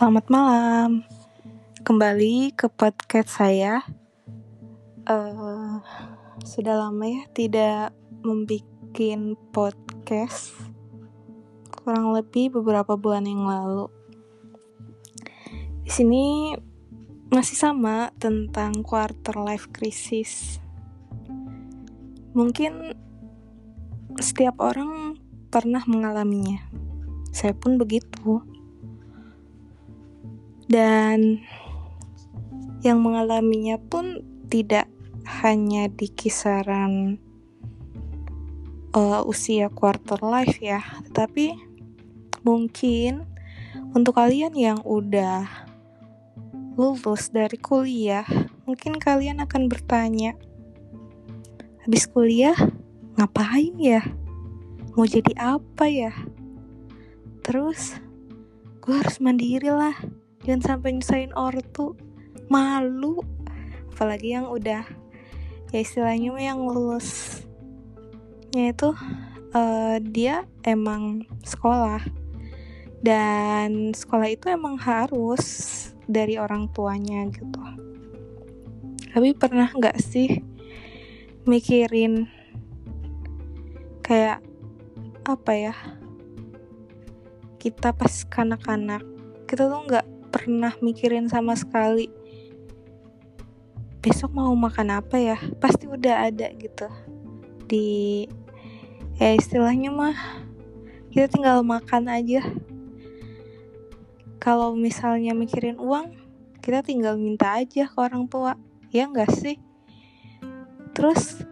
Selamat malam, kembali ke podcast saya. Uh, sudah lama ya tidak membuat podcast, kurang lebih beberapa bulan yang lalu. Di sini masih sama tentang quarter life crisis. Mungkin setiap orang pernah mengalaminya. Saya pun begitu dan yang mengalaminya pun tidak hanya di kisaran uh, usia quarter life ya, tetapi mungkin untuk kalian yang udah lulus dari kuliah, mungkin kalian akan bertanya, habis kuliah ngapain ya? Mau jadi apa ya? Terus gue harus mandiri lah jangan sampai nyusahin ortu. Malu. Apalagi yang udah ya istilahnya yang lulus. Itu uh, dia emang sekolah. Dan sekolah itu emang harus dari orang tuanya gitu. Tapi pernah nggak sih mikirin kayak apa ya kita pas kanak-kanak kita tuh nggak pernah mikirin sama sekali. Besok mau makan apa ya? Pasti udah ada gitu. Di ya istilahnya mah kita tinggal makan aja. Kalau misalnya mikirin uang kita tinggal minta aja ke orang tua. Ya enggak sih? Terus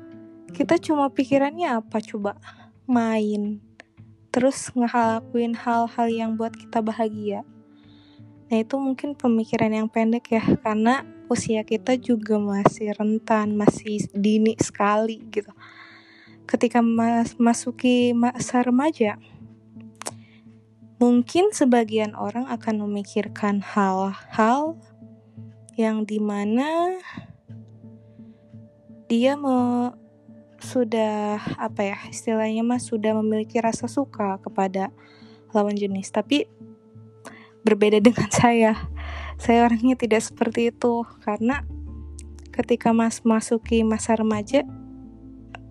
kita cuma pikirannya apa coba? Main. Terus ngelakuin hal-hal yang buat kita bahagia Nah itu mungkin pemikiran yang pendek ya karena usia kita juga masih rentan, masih dini sekali gitu. Ketika mas masuki masa remaja, mungkin sebagian orang akan memikirkan hal-hal yang di mana dia me, sudah apa ya istilahnya mas sudah memiliki rasa suka kepada lawan jenis tapi berbeda dengan saya. Saya orangnya tidak seperti itu karena ketika Mas masuki masa remaja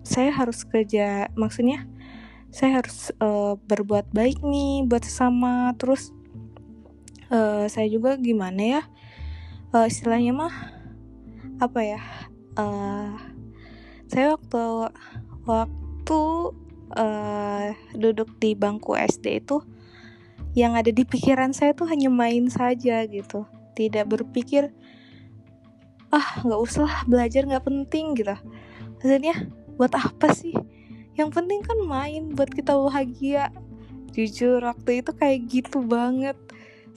saya harus kerja maksudnya saya harus uh, berbuat baik nih buat sesama terus uh, saya juga gimana ya uh, istilahnya mah apa ya uh, saya waktu waktu uh, duduk di bangku SD itu yang ada di pikiran saya tuh hanya main saja gitu. Tidak berpikir ah nggak usah belajar nggak penting gitu. Maksudnya buat apa sih? Yang penting kan main buat kita bahagia. Jujur waktu itu kayak gitu banget.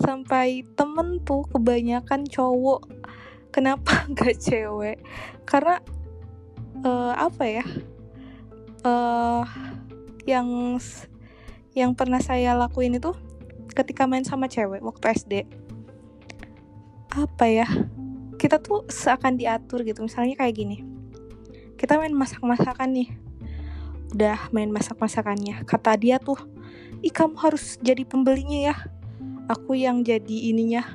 Sampai temen tuh kebanyakan cowok. Kenapa nggak cewek? Karena uh, apa ya? Uh, yang yang pernah saya lakuin itu ketika main sama cewek waktu SD apa ya? Kita tuh seakan diatur gitu. Misalnya kayak gini. Kita main masak-masakan nih. Udah main masak-masakannya. Kata dia tuh ih kamu harus jadi pembelinya ya. Aku yang jadi ininya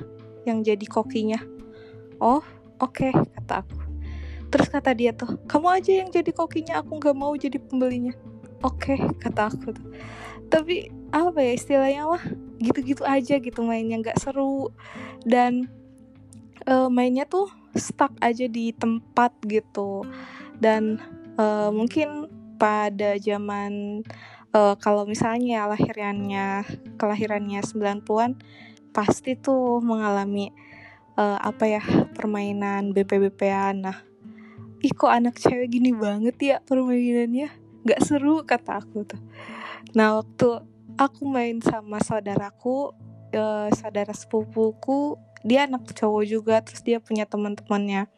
yang jadi kokinya. Oh oke okay, kata aku. Terus kata dia tuh kamu aja yang jadi kokinya aku nggak mau jadi pembelinya. Oke okay, kata aku tuh. Tapi apa ya istilahnya mah gitu-gitu aja gitu mainnya nggak seru. Dan uh, mainnya tuh stuck aja di tempat gitu. Dan uh, mungkin pada zaman uh, kalau misalnya lahirannya kelahirannya 90-an pasti tuh mengalami uh, apa ya permainan BP-BPan nah ih kok anak cewek gini banget ya permainannya? Nggak seru kata aku tuh. Nah waktu aku main sama saudaraku uh, saudara sepupuku. Dia anak cowok juga terus dia punya teman-temannya.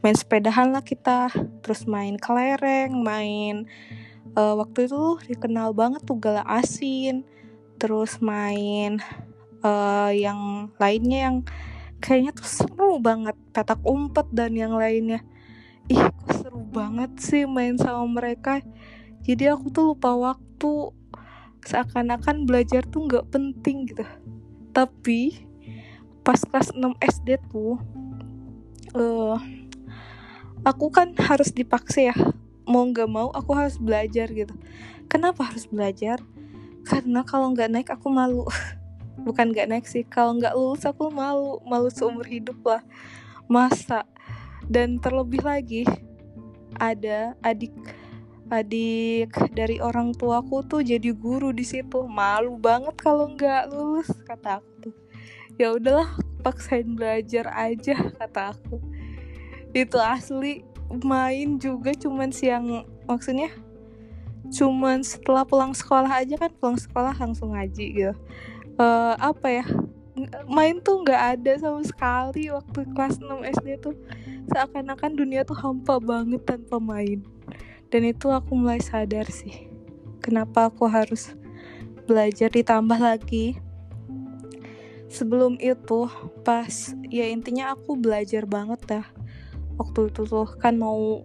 Main sepedahan lah kita terus main kelereng main uh, waktu itu dikenal banget tuh gala asin. Terus main uh, yang lainnya yang kayaknya tuh seru banget petak umpet dan yang lainnya. Ih kok seru banget sih main sama mereka. Jadi aku tuh lupa waktu seakan-akan belajar tuh nggak penting gitu. Tapi pas kelas 6 SD tuh uh, aku kan harus dipaksa ya. Mau nggak mau aku harus belajar gitu. Kenapa harus belajar? Karena kalau nggak naik aku malu. Bukan nggak naik sih kalau nggak lulus aku malu. Malu seumur hidup lah. Masa? Dan terlebih lagi ada adik adik dari orang tuaku tuh jadi guru di situ. Malu banget kalau nggak lulus kata aku tuh. Ya udahlah paksain belajar aja kata aku. Itu asli main juga cuman siang maksudnya cuman setelah pulang sekolah aja kan pulang sekolah langsung ngaji gitu. Uh, apa ya main tuh nggak ada sama sekali waktu kelas 6 SD tuh. Seakan-akan dunia tuh hampa banget tanpa main dan itu aku mulai sadar sih kenapa aku harus belajar ditambah lagi. Sebelum itu pas ya intinya aku belajar banget dah. Waktu itu tuh kan mau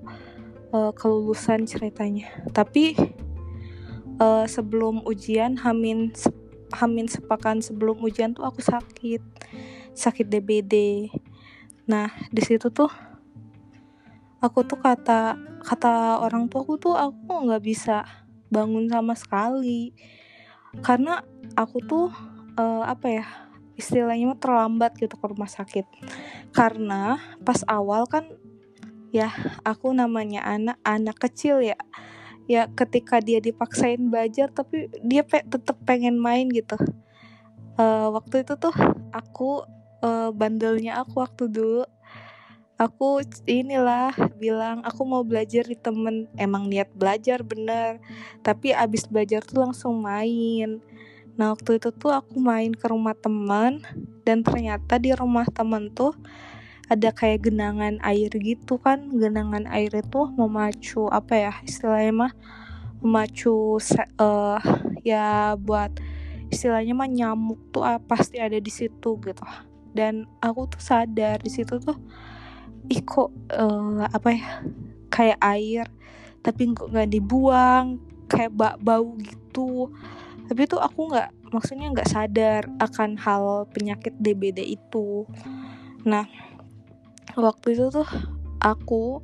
uh, kelulusan ceritanya. Tapi uh, sebelum ujian hamin hamin sepakan sebelum ujian tuh aku sakit. Sakit DBD nah di situ tuh aku tuh kata kata orang tua aku tuh aku nggak bisa bangun sama sekali. Karena aku tuh uh, apa ya istilahnya terlambat gitu ke rumah sakit. Karena pas awal kan ya aku namanya anak anak kecil ya. Ya ketika dia dipaksain belajar tapi dia pe tetap pengen main gitu. Uh, waktu itu tuh aku uh, bandelnya aku waktu dulu aku inilah bilang aku mau belajar di temen. Emang niat belajar bener. Tapi abis belajar tuh langsung main. Nah waktu itu tuh aku main ke rumah teman dan ternyata di rumah temen tuh ada kayak genangan air gitu kan. Genangan air itu memacu apa ya istilahnya mah memacu uh, ya buat istilahnya mah nyamuk tuh uh, pasti ada di situ gitu. Dan aku tuh sadar di situ tuh ih kok uh, apa ya kayak air tapi kok nggak dibuang kayak bak bau gitu. Tapi tuh aku nggak maksudnya nggak sadar akan hal penyakit DBD itu. Nah waktu itu tuh aku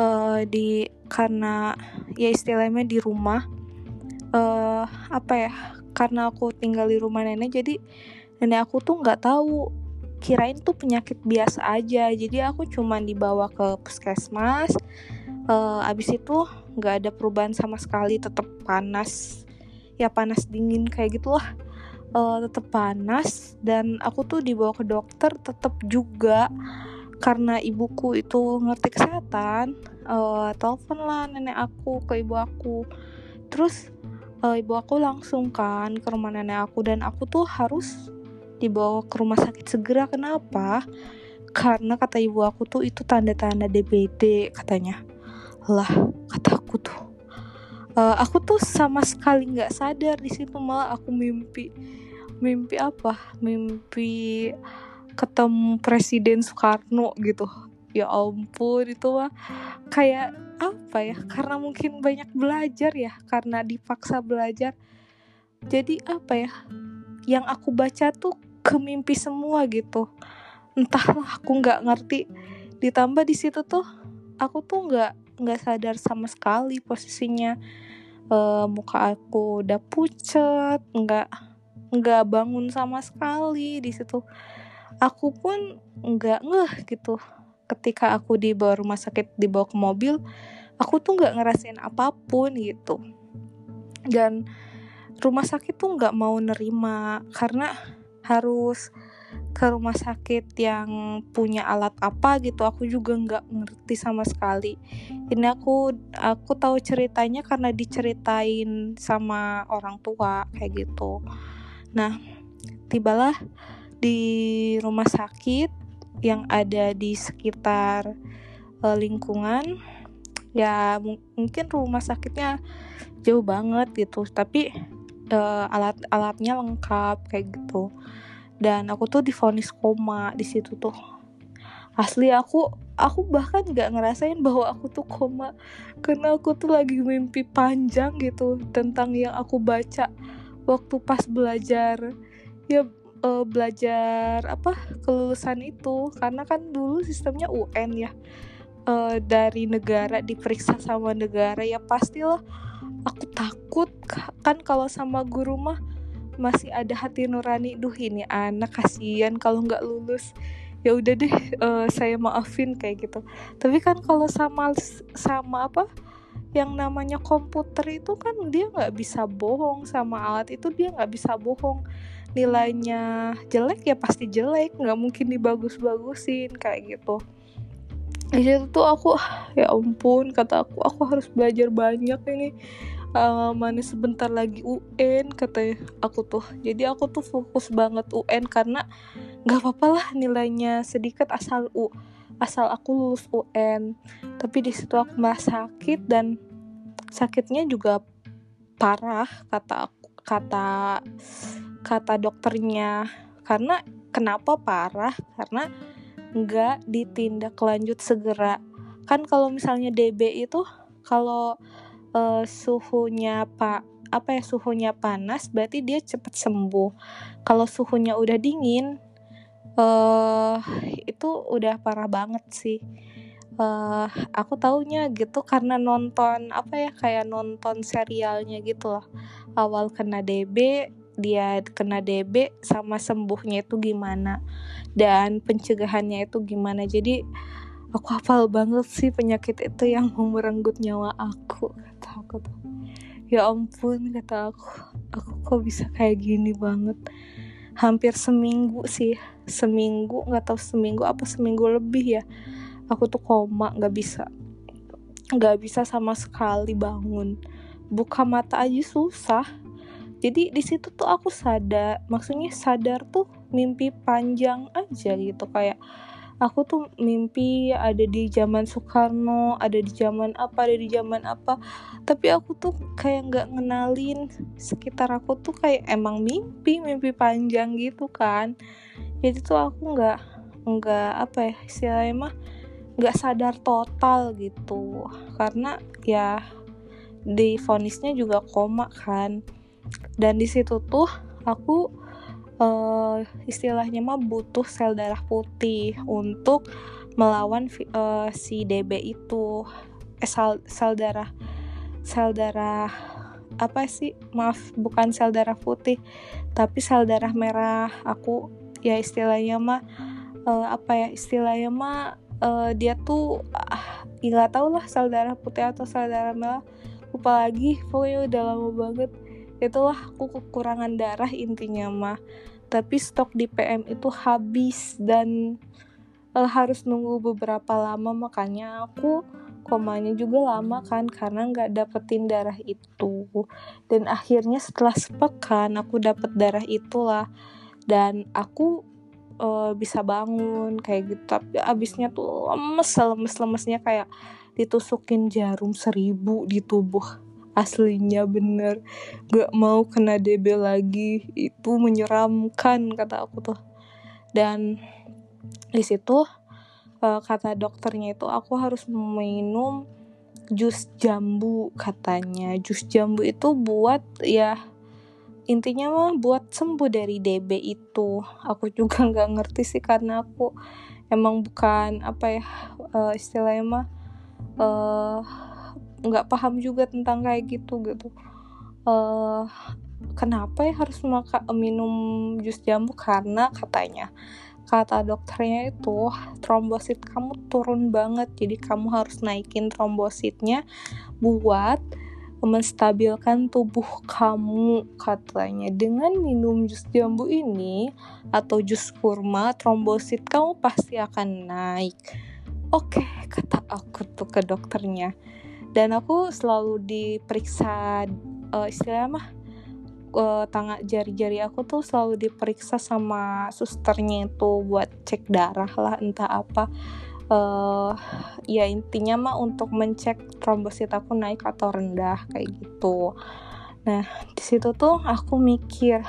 uh, di karena ya istilahnya di rumah uh, apa ya karena aku tinggal di rumah nenek jadi nenek aku tuh nggak tahu kirain tuh penyakit biasa aja. Jadi aku cuman dibawa ke puskesmas uh, abis itu nggak ada perubahan sama sekali tetap panas. Ya panas dingin kayak gitulah. Uh, tetap panas dan aku tuh dibawa ke dokter tetap juga. Karena ibuku itu ngerti kesehatan uh, telepon lah nenek aku ke ibu aku. Terus ibu aku langsung kan ke rumah nenek aku dan aku tuh harus dibawa ke rumah sakit segera. Kenapa? Karena kata ibu aku tuh itu tanda-tanda DBD katanya. Lah kata aku tuh. Uh, aku tuh sama sekali nggak sadar di situ malah aku mimpi. Mimpi apa? Mimpi ketemu Presiden Soekarno gitu. Ya ampun itu mah kayak apa ya? Karena mungkin banyak belajar ya karena dipaksa belajar. Jadi apa ya? Yang aku baca tuh ke mimpi semua gitu. Entahlah aku nggak ngerti. Ditambah di situ tuh aku tuh nggak nggak sadar sama sekali posisinya. Uh, muka aku udah pucat nggak nggak bangun sama sekali di situ. Aku pun nggak ngeh gitu. Ketika aku dibawa rumah sakit dibawa ke mobil aku tuh nggak ngerasain apa pun gitu. Dan rumah sakit tuh nggak mau nerima karena harus ke rumah sakit yang punya alat apa gitu aku juga nggak ngerti sama sekali. Ini aku aku tahu ceritanya karena diceritain sama orang tua kayak gitu. Nah tibalah di rumah sakit yang ada di sekitar uh, lingkungan. Ya mungkin rumah sakitnya jauh banget gitu tapi uh, alat-alatnya lengkap kayak gitu. Dan aku tuh difonis koma di situ tuh. Asli aku aku bahkan nggak ngerasain bahwa aku tuh koma. Karena aku tuh lagi mimpi panjang gitu tentang yang aku baca waktu pas belajar ya uh, belajar apa kelulusan itu. Karena kan dulu sistemnya UN ya. Uh, dari negara diperiksa sama negara ya pastilah aku takut kan kalau sama guru mah masih ada hati nurani duh ini anak kasihan kalau nggak lulus. Ya udah deh uh, saya maafin kayak gitu. Tapi kan kalau sama sama apa yang namanya komputer itu kan dia nggak bisa bohong sama alat itu dia nggak bisa bohong. Nilainya jelek ya pasti jelek. Nggak mungkin dibagus-bagusin kayak gitu. Di situ tuh aku ya ampun kata aku. Aku harus belajar banyak ini uh, mana sebentar lagi UN kata aku tuh jadi aku tuh fokus banget UN karena nggak apa-apa lah nilainya sedikit asal U asal aku lulus UN tapi di situ aku merasa sakit dan sakitnya juga parah kata aku kata kata dokternya. Karena kenapa parah? Karena nggak ditindak lanjut segera. Kan kalau misalnya DB itu kalau uh, suhunya pak apa ya suhunya panas berarti dia cepat sembuh. Kalau suhunya udah dingin uh, itu udah parah banget sih. Uh, aku taunya gitu karena nonton apa ya kayak nonton serialnya gitu loh. Awal kena DB dia kena DB sama sembuhnya itu gimana. Dan pencegahannya itu gimana. Jadi aku hafal banget sih penyakit itu yang merenggut nyawa aku kata aku tuh ya ampun kata aku. Aku kok bisa kayak gini banget? Hampir seminggu sih. Seminggu nggak tahu seminggu apa seminggu lebih ya. Aku tuh koma nggak bisa. Nggak bisa sama sekali bangun. Buka mata aja susah. Jadi di situ tuh aku sadar. Maksudnya sadar tuh mimpi panjang aja gitu. Kayak aku tuh mimpi ada di zaman Soekarno ada di zaman apa ada di zaman apa. Tapi aku tuh kayak nggak ngenalin. Sekitar aku tuh kayak emang mimpi mimpi panjang gitu kan. Jadi tuh aku nggak nggak apa ya istilahnya mah nggak sadar total gitu. Karena ya di vonisnya juga koma kan. Dan di situ tuh aku uh, istilahnya mah butuh sel darah putih untuk melawan uh, si DB itu. Eh, sel, sel darah sel darah apa sih? Maaf bukan sel darah putih tapi sel darah merah. Aku ya istilahnya mah uh, apa ya? Istilahnya mah uh, dia tuh ah, nggak tahu lah sel darah putih atau sel darah merah. Lupa lagi pokoknya udah lama banget itulah aku kekurangan darah intinya mah tapi stok di PM itu habis dan uh, harus nunggu beberapa lama. Makanya aku komanya juga lama kan karena nggak dapetin darah itu. Dan akhirnya setelah sepekan aku dapet darah itulah. Dan aku uh, bisa bangun kayak gitu. Tapi abisnya tuh lemes lemes lemesnya kayak ditusukin jarum seribu di tubuh aslinya bener. Gak mau kena DB lagi. Itu menyeramkan kata aku tuh. Dan di situ uh, kata dokternya itu aku harus minum jus jambu katanya. Jus jambu itu buat ya intinya mah buat sembuh dari DB itu. Aku juga nggak ngerti sih karena aku emang bukan apa ya uh, istilahnya mah uh, nggak paham juga tentang kayak gitu gitu. Uh, kenapa ya harus maka minum jus jambu? Karena katanya kata dokternya itu trombosit kamu turun banget. Jadi kamu harus naikin trombositnya buat menstabilkan tubuh kamu katanya. Dengan minum jus jambu ini atau jus kurma trombosit kamu pasti akan naik. Oke kata aku tuh ke dokternya dan aku selalu diperiksa uh, istilahnya mah uh, tangan jari-jari aku tuh selalu diperiksa sama susternya itu buat cek darah lah entah apa. Uh, ya intinya mah untuk mencek trombosit aku naik atau rendah kayak gitu. Nah di situ tuh aku mikir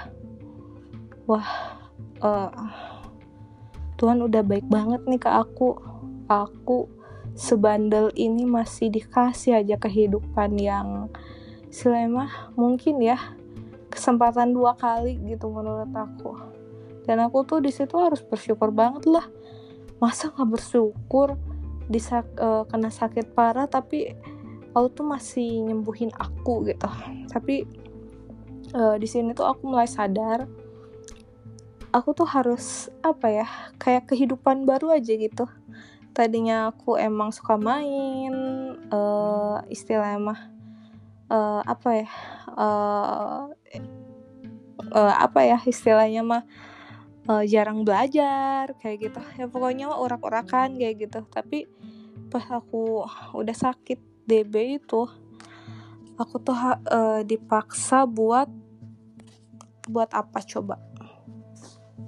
wah uh, Tuhan udah baik banget nih ke aku. Aku sebandel ini masih dikasih aja kehidupan yang selama mungkin ya. Kesempatan dua kali gitu menurut aku. Dan aku tuh di situ harus bersyukur banget lah. Masa nggak bersyukur bisa uh, kena sakit parah tapi Allah tuh masih nyembuhin aku gitu. Tapi uh, di sini tuh aku mulai sadar aku tuh harus apa ya kayak kehidupan baru aja gitu tadinya aku emang suka main uh, istilahnya mah uh, apa ya uh, uh, apa ya istilahnya mah uh, jarang belajar kayak gitu. Ya pokoknya orak-orakan kayak gitu. Tapi pas aku udah sakit DB itu aku tuh uh, dipaksa buat buat apa coba?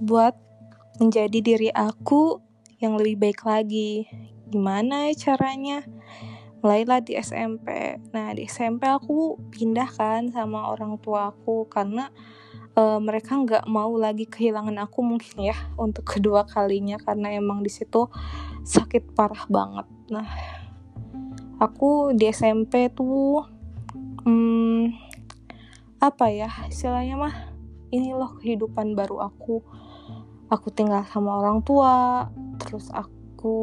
Buat menjadi diri aku yang lebih baik lagi. Gimana ya caranya? Mulailah di SMP nah di SMP aku pindah kan sama orang tua aku karena uh, mereka nggak mau lagi kehilangan aku mungkin ya untuk kedua kalinya karena emang di situ sakit parah banget. Nah aku di SMP tuh hmm, apa ya istilahnya mah ini loh kehidupan baru aku aku tinggal sama orang tua terus aku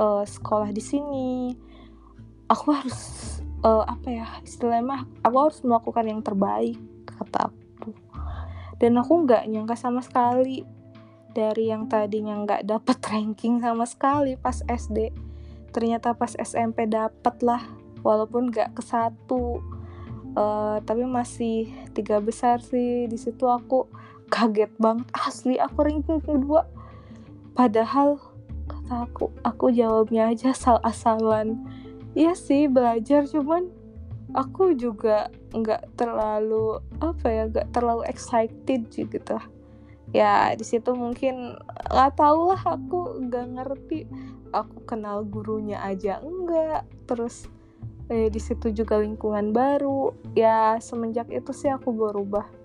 uh, sekolah di sini. Aku harus uh, apa ya istilahnya aku harus melakukan yang terbaik kata aku. Dan aku nggak nyangka sama sekali dari yang tadinya nggak dapat ranking sama sekali pas SD ternyata pas SMP dapat lah walaupun nggak ke satu. Uh, tapi masih tiga besar sih di situ aku kaget banget asli aku ranking kedua. Padahal kata aku aku jawabnya aja asal-asalan. Iya sih belajar cuman aku juga nggak terlalu apa ya nggak terlalu excited gitu. Ya di situ mungkin nggak tau lah aku nggak ngerti aku kenal gurunya aja enggak terus eh, di situ juga lingkungan baru. Ya semenjak itu sih aku berubah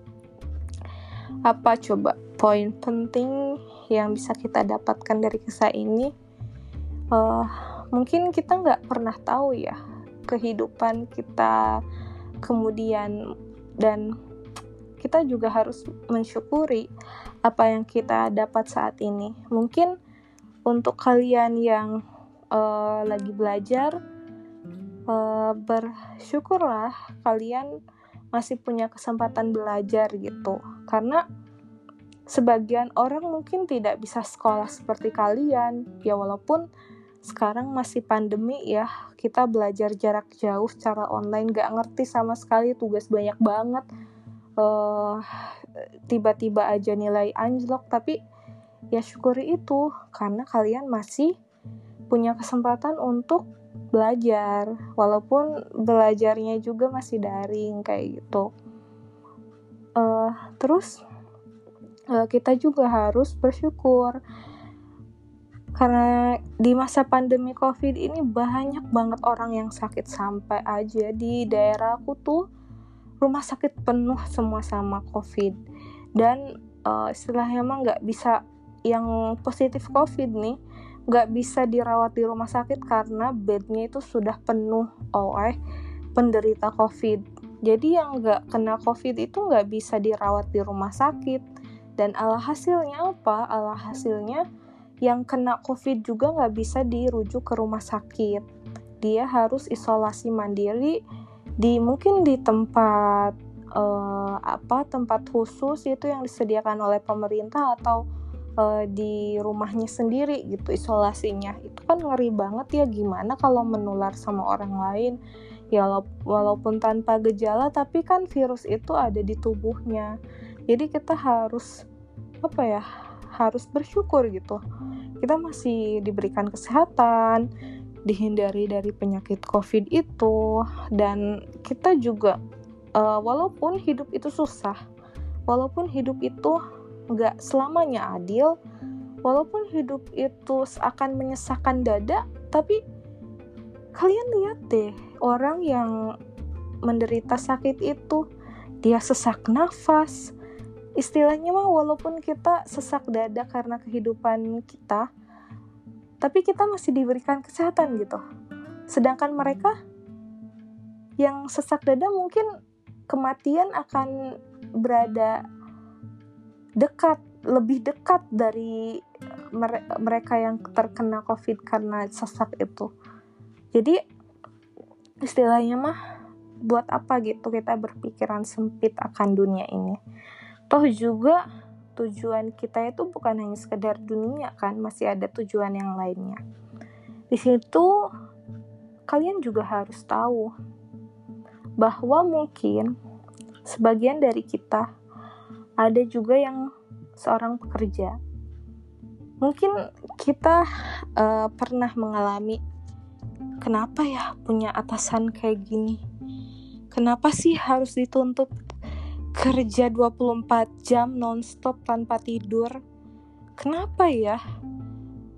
apa coba poin penting yang bisa kita dapatkan dari kisah ini uh, mungkin kita nggak pernah tahu ya kehidupan kita kemudian dan kita juga harus mensyukuri apa yang kita dapat saat ini. Mungkin untuk kalian yang uh, lagi belajar, uh, bersyukurlah kalian masih punya kesempatan belajar gitu, karena sebagian orang mungkin tidak bisa sekolah seperti kalian, ya walaupun sekarang masih pandemi ya kita belajar jarak jauh secara online. Gak ngerti sama sekali tugas banyak banget. Uh, tiba-tiba aja nilai anjlok. Tapi ya syukuri itu karena kalian masih punya kesempatan untuk belajar. Walaupun belajarnya juga masih daring kayak gitu. Uh, terus uh, kita juga harus bersyukur. Karena di masa pandemi covid ini banyak banget orang yang sakit sampai aja. Di daerahku tuh rumah sakit penuh semua sama covid. Dan uh, istilahnya emang nggak bisa yang positif covid nih nggak bisa dirawat di rumah sakit karena bednya itu sudah penuh oleh penderita covid. Jadi yang nggak kena covid itu nggak bisa dirawat di rumah sakit. Dan alhasilnya apa? Alhasilnya yang kena COVID juga nggak bisa dirujuk ke rumah sakit. Dia harus isolasi mandiri di mungkin di tempat uh, apa tempat khusus itu yang disediakan oleh pemerintah atau uh, di rumahnya sendiri gitu isolasinya. Itu kan ngeri banget ya gimana kalau menular sama orang lain. Ya walaupun tanpa gejala tapi kan virus itu ada di tubuhnya. Jadi kita harus apa ya? harus bersyukur gitu. Kita masih diberikan kesehatan, dihindari dari penyakit COVID itu, dan kita juga uh, walaupun hidup itu susah, walaupun hidup itu nggak selamanya adil, walaupun hidup itu seakan menyesakkan dada, tapi kalian lihat deh orang yang menderita sakit itu dia sesak nafas, istilahnya mah walaupun kita sesak dada karena kehidupan kita tapi kita masih diberikan kesehatan gitu. Sedangkan mereka yang sesak dada mungkin kematian akan berada dekat lebih dekat dari mereka yang terkena covid karena sesak itu. Jadi istilahnya mah buat apa gitu kita berpikiran sempit akan dunia ini? Toh juga tujuan kita itu bukan hanya sekedar dunia kan masih ada tujuan yang lainnya. Di situ kalian juga harus tahu bahwa mungkin sebagian dari kita ada juga yang seorang pekerja mungkin kita uh, pernah mengalami kenapa ya punya atasan kayak gini kenapa sih harus dituntut kerja 24 jam nonstop tanpa tidur. Kenapa ya?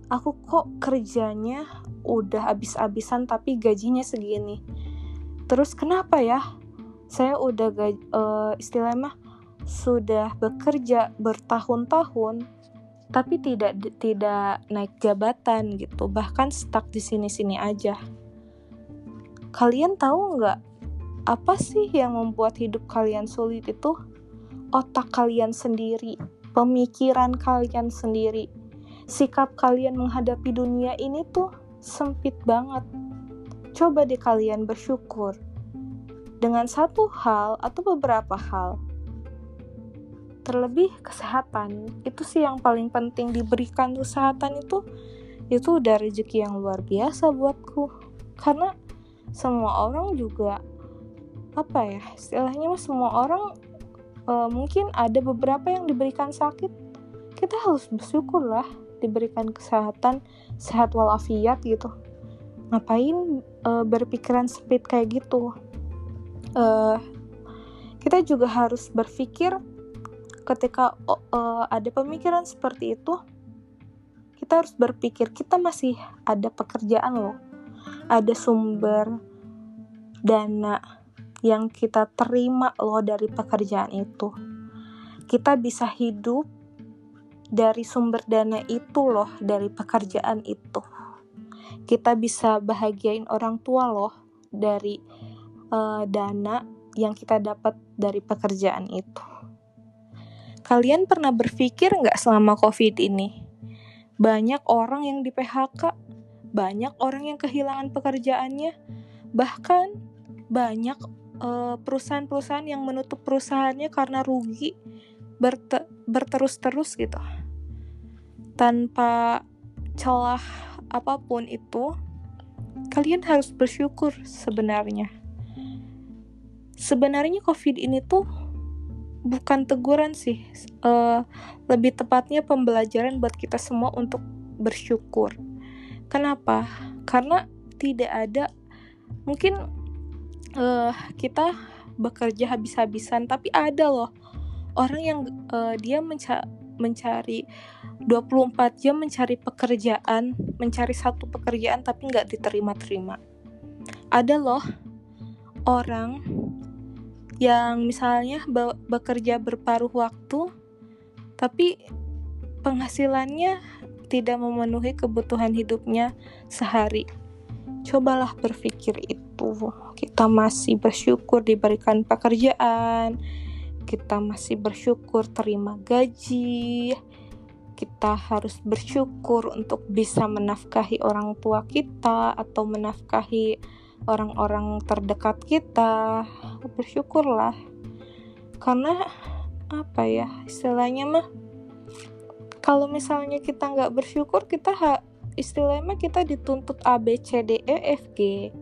Aku kok kerjanya udah habis-habisan tapi gajinya segini. Terus kenapa ya? Saya udah uh, istilahnya sudah bekerja bertahun-tahun tapi tidak tidak naik jabatan gitu, bahkan stuck di sini-sini aja. Kalian tahu nggak apa sih yang membuat hidup kalian sulit itu? Otak kalian sendiri, pemikiran kalian sendiri, sikap kalian menghadapi dunia ini tuh sempit banget. Coba deh kalian bersyukur dengan satu hal atau beberapa hal. Terlebih kesehatan, itu sih yang paling penting diberikan kesehatan itu itu udah rezeki yang luar biasa buatku. Karena semua orang juga apa ya istilahnya semua orang uh, mungkin ada beberapa yang diberikan sakit. Kita harus bersyukur lah diberikan kesehatan sehat walafiat gitu. Ngapain uh, berpikiran sempit kayak gitu? Uh, kita juga harus berpikir ketika uh, ada pemikiran seperti itu kita harus berpikir kita masih ada pekerjaan loh ada sumber dana yang kita terima loh dari pekerjaan itu. Kita bisa hidup dari sumber dana itu loh, dari pekerjaan itu. Kita bisa bahagiain orang tua loh dari uh, dana yang kita dapat dari pekerjaan itu. Kalian pernah berpikir nggak selama COVID ini? Banyak orang yang di PHK, banyak orang yang kehilangan pekerjaannya, bahkan banyak uh, perusahaan-perusahaan yang menutup perusahaannya karena rugi berte berterus-terus gitu tanpa celah apa pun itu kalian harus bersyukur sebenarnya sebenarnya covid ini tuh bukan teguran sih. Uh, lebih tepatnya pembelajaran buat kita semua untuk bersyukur. Kenapa? Karena tidak ada mungkin uh, kita bekerja habis-habisan tapi ada loh orang yang uh, dia menca mencari 24 jam mencari pekerjaan mencari satu pekerjaan tapi nggak diterima-terima. Ada loh orang yang misalnya be bekerja berparuh waktu tapi penghasilannya tidak memenuhi kebutuhan hidupnya sehari. Cobalah berpikir itu. Kita masih bersyukur diberikan pekerjaan kita masih bersyukur terima gaji kita harus bersyukur untuk bisa menafkahi orang tua kita atau menafkahi orang-orang terdekat kita. Bersyukurlah. Karena apa ya istilahnya mah kalau misalnya kita nggak bersyukur kita ha istilahnya kita dituntut A B C D E F G.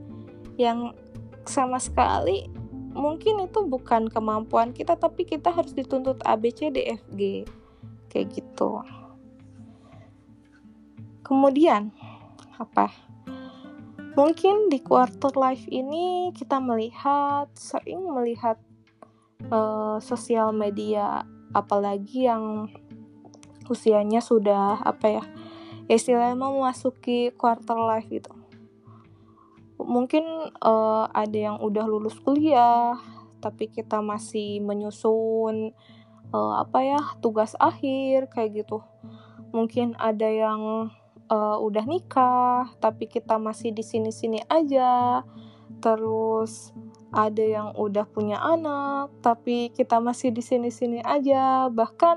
Yang sama sekali mungkin itu bukan kemampuan kita tapi kita harus dituntut A B C D F G. Kayak gitu. Kemudian apa mungkin di quarter life ini kita melihat sering melihat uh, sosial media apalagi yang usianya sudah apa ya istilahnya mau memasuki quarter life gitu. Mungkin uh, ada yang udah lulus kuliah tapi kita masih menyusun uh, apa ya tugas akhir kayak gitu. Mungkin ada yang uh, udah nikah tapi kita masih di sini-sini aja. Terus ada yang udah punya anak tapi kita masih di sini-sini aja. Bahkan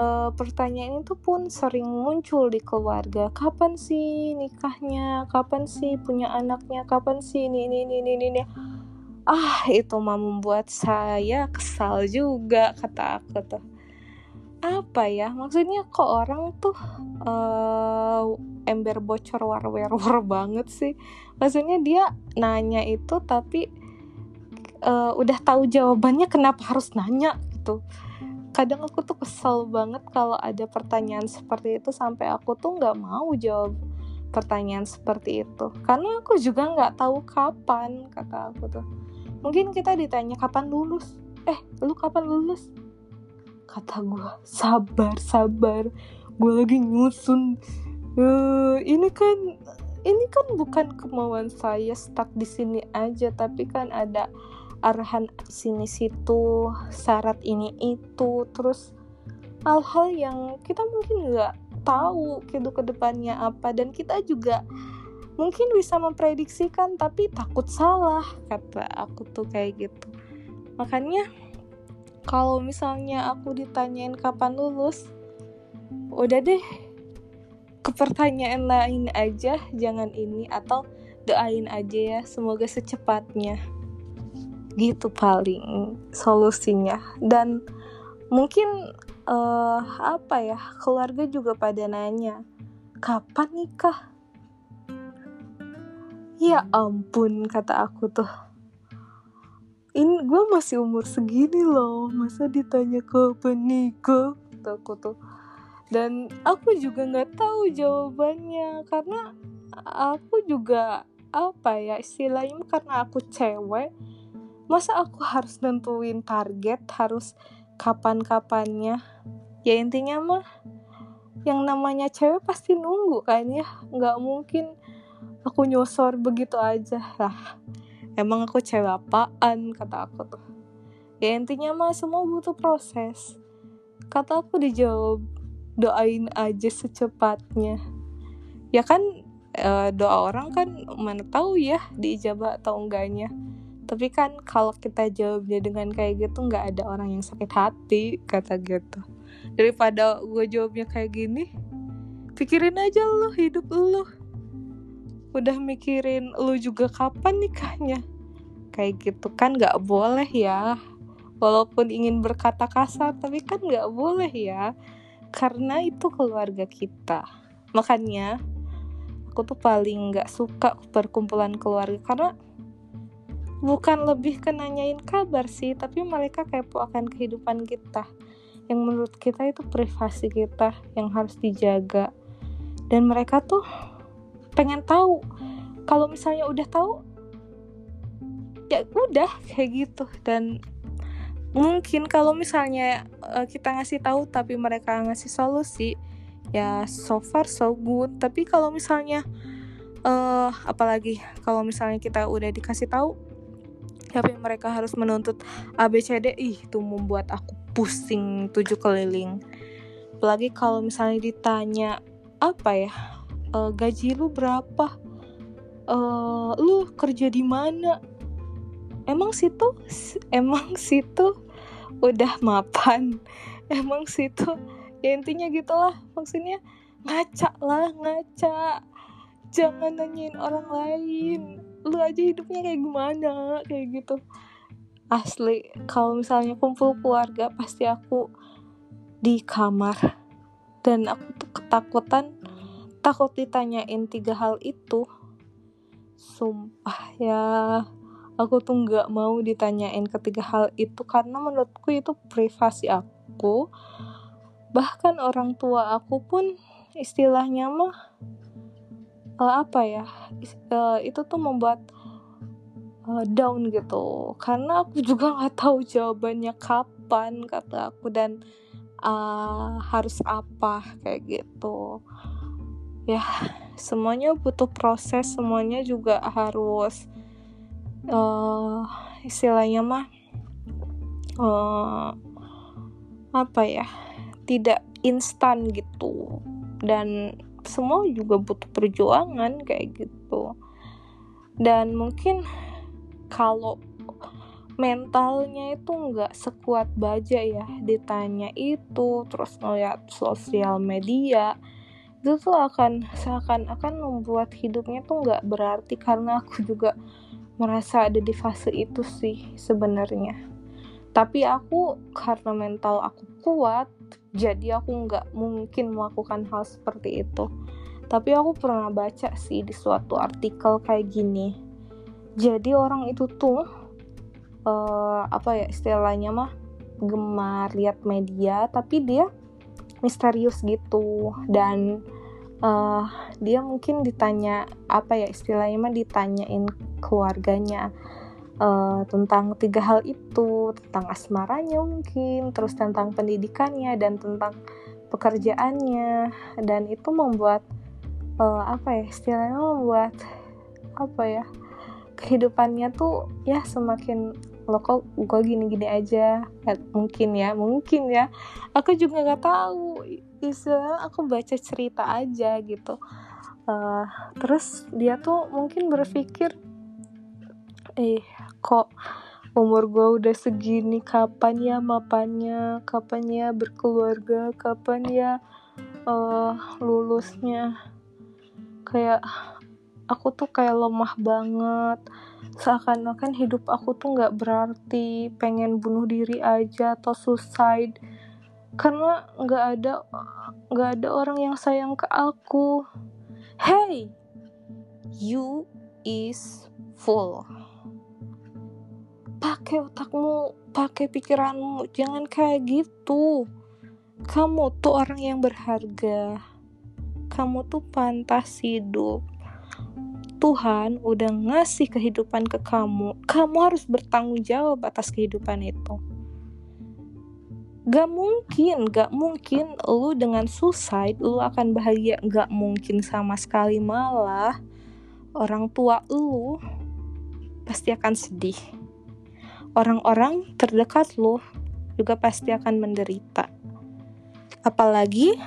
uh, pertanyaan itu pun sering muncul di keluarga. Kapan sih nikahnya? Kapan sih punya anaknya? Kapan sih ini ini ini ini, ini. ah itu mah membuat saya kesal juga kata aku tuh apa ya? Maksudnya kok orang tuh uh, ember bocor war-war banget sih? Maksudnya dia nanya itu tapi uh, udah tahu jawabannya kenapa harus nanya gitu. Kadang aku tuh kesel banget kalau ada pertanyaan seperti itu sampai aku tuh nggak mau jawab pertanyaan seperti itu. Karena aku juga nggak tahu kapan kata aku tuh. Mungkin kita ditanya kapan lulus. Eh lu kapan lulus kata gue sabar sabar. Gue lagi nyusun. Uh, ini kan ini kan bukan kemauan saya stuck di sini aja tapi kan ada arahan sini situ syarat ini itu terus hal-hal yang kita mungkin nggak tahu gitu ke depannya apa. Dan kita juga mungkin bisa memprediksikan tapi takut salah kata aku tuh kayak gitu. Makanya kalau misalnya aku ditanyain kapan lulus udah deh. Ke pertanyaan lain aja jangan ini atau doain aja ya semoga secepatnya. Gitu paling solusinya. Dan mungkin uh, apa ya keluarga juga pada nanya kapan nikah? Ya ampun kata aku tuh ini gue masih umur segini loh. Masa ditanya kapan nikah aku tuh. Dan aku juga nggak tahu jawabannya. Karena aku juga apa ya istilahnya karena aku cewek masa aku harus nentuin target harus kapan-kapannya? Ya intinya mah yang namanya cewek pasti nunggu kan ya. Nggak mungkin aku nyosor begitu aja lah emang aku cewek apaan? Kata aku tuh. Ya intinya mah semua butuh proses. Kata aku dijawab doain aja secepatnya. Ya kan e, doa orang kan mana tahu ya diijabah atau enggaknya. Tapi kan kalau kita jawabnya dengan kayak gitu nggak ada orang yang sakit hati kata gitu. Daripada gue jawabnya kayak gini pikirin aja lo hidup lo udah mikirin lu juga kapan nikahnya? Kayak gitu kan nggak boleh ya. Walaupun ingin berkata kasar tapi kan nggak boleh ya. Karena itu keluarga kita. Makanya aku tuh paling nggak suka perkumpulan keluarga karena bukan lebih ke nanyain kabar sih tapi mereka kepo akan kehidupan kita. Yang menurut kita itu privasi kita yang harus dijaga. Dan mereka tuh pengen tahu. Kalau misalnya udah tahu ya udah kayak gitu. Dan mungkin kalau misalnya uh, kita ngasih tahu tapi mereka ngasih solusi ya so far so good. Tapi kalau misalnya uh, apalagi kalau misalnya kita udah dikasih tahu tapi mereka harus menuntut ABCD ih itu membuat aku pusing tujuh keliling. Apalagi kalau misalnya ditanya apa ya uh, gaji lu berapa? Uh, lu kerja di mana? Emang situ emang situ udah mapan. Emang situ ya intinya gitulah. Maksudnya ngaca lah ngaca. Jangan nanyain orang lain. Lu aja hidupnya kayak gimana? Kayak gitu. Asli kalau misalnya kumpul keluarga pasti aku di kamar. Dan aku tuh ketakutan takut ditanyain tiga hal itu. Sumpah ya aku tuh nggak mau ditanyain ketiga hal itu karena menurutku itu privasi aku. Bahkan orang tua aku pun istilahnya mah uh, apa ya uh, itu tuh membuat uh, down gitu. Karena aku juga nggak tahu jawabannya kapan kata aku dan uh, harus apa kayak gitu ya semuanya butuh proses semuanya juga harus uh, istilahnya mah uh, apa ya tidak instan gitu. Dan semua juga butuh perjuangan kayak gitu. Dan mungkin kalau mentalnya itu nggak sekuat baja ya ditanya itu terus ngeliat sosial media itu tuh akan seakan-akan membuat hidupnya tuh nggak berarti karena aku juga merasa ada di fase itu sih sebenarnya. Tapi aku karena mental aku kuat jadi aku nggak mungkin melakukan hal seperti itu. Tapi aku pernah baca sih di suatu artikel kayak gini. Jadi orang itu tuh uh, apa ya istilahnya mah gemar lihat media tapi dia misterius gitu. Dan uh, dia mungkin ditanya apa ya istilahnya mah ditanyain keluarganya uh, tentang tiga hal itu. Tentang asmaranya mungkin terus tentang pendidikannya dan tentang pekerjaannya. Dan itu membuat uh, apa ya istilahnya membuat apa ya kehidupannya tuh ya semakin lo kok gue gini-gini aja? Mungkin ya mungkin ya. Aku juga nggak tahu istilah aku baca cerita aja gitu. Uh, terus dia tuh mungkin berpikir eh kok umur gue udah segini kapan ya mapannya kapan ya berkeluarga kapan ya uh, lulusnya? Kayak aku tuh kayak lemah banget seakan-akan hidup aku tuh nggak berarti pengen bunuh diri aja atau suicide. Karena nggak ada nggak ada orang yang sayang ke aku. Hey you is full pakai otakmu pakai pikiranmu jangan kayak gitu. Kamu tuh orang yang berharga. Kamu tuh pantas hidup Tuhan udah ngasih kehidupan ke kamu, kamu harus bertanggung jawab atas kehidupan itu. Gak mungkin, gak mungkin lu dengan suicide lu akan bahagia, gak mungkin sama sekali malah orang tua lu pasti akan sedih. Orang-orang terdekat lu juga pasti akan menderita. Apalagi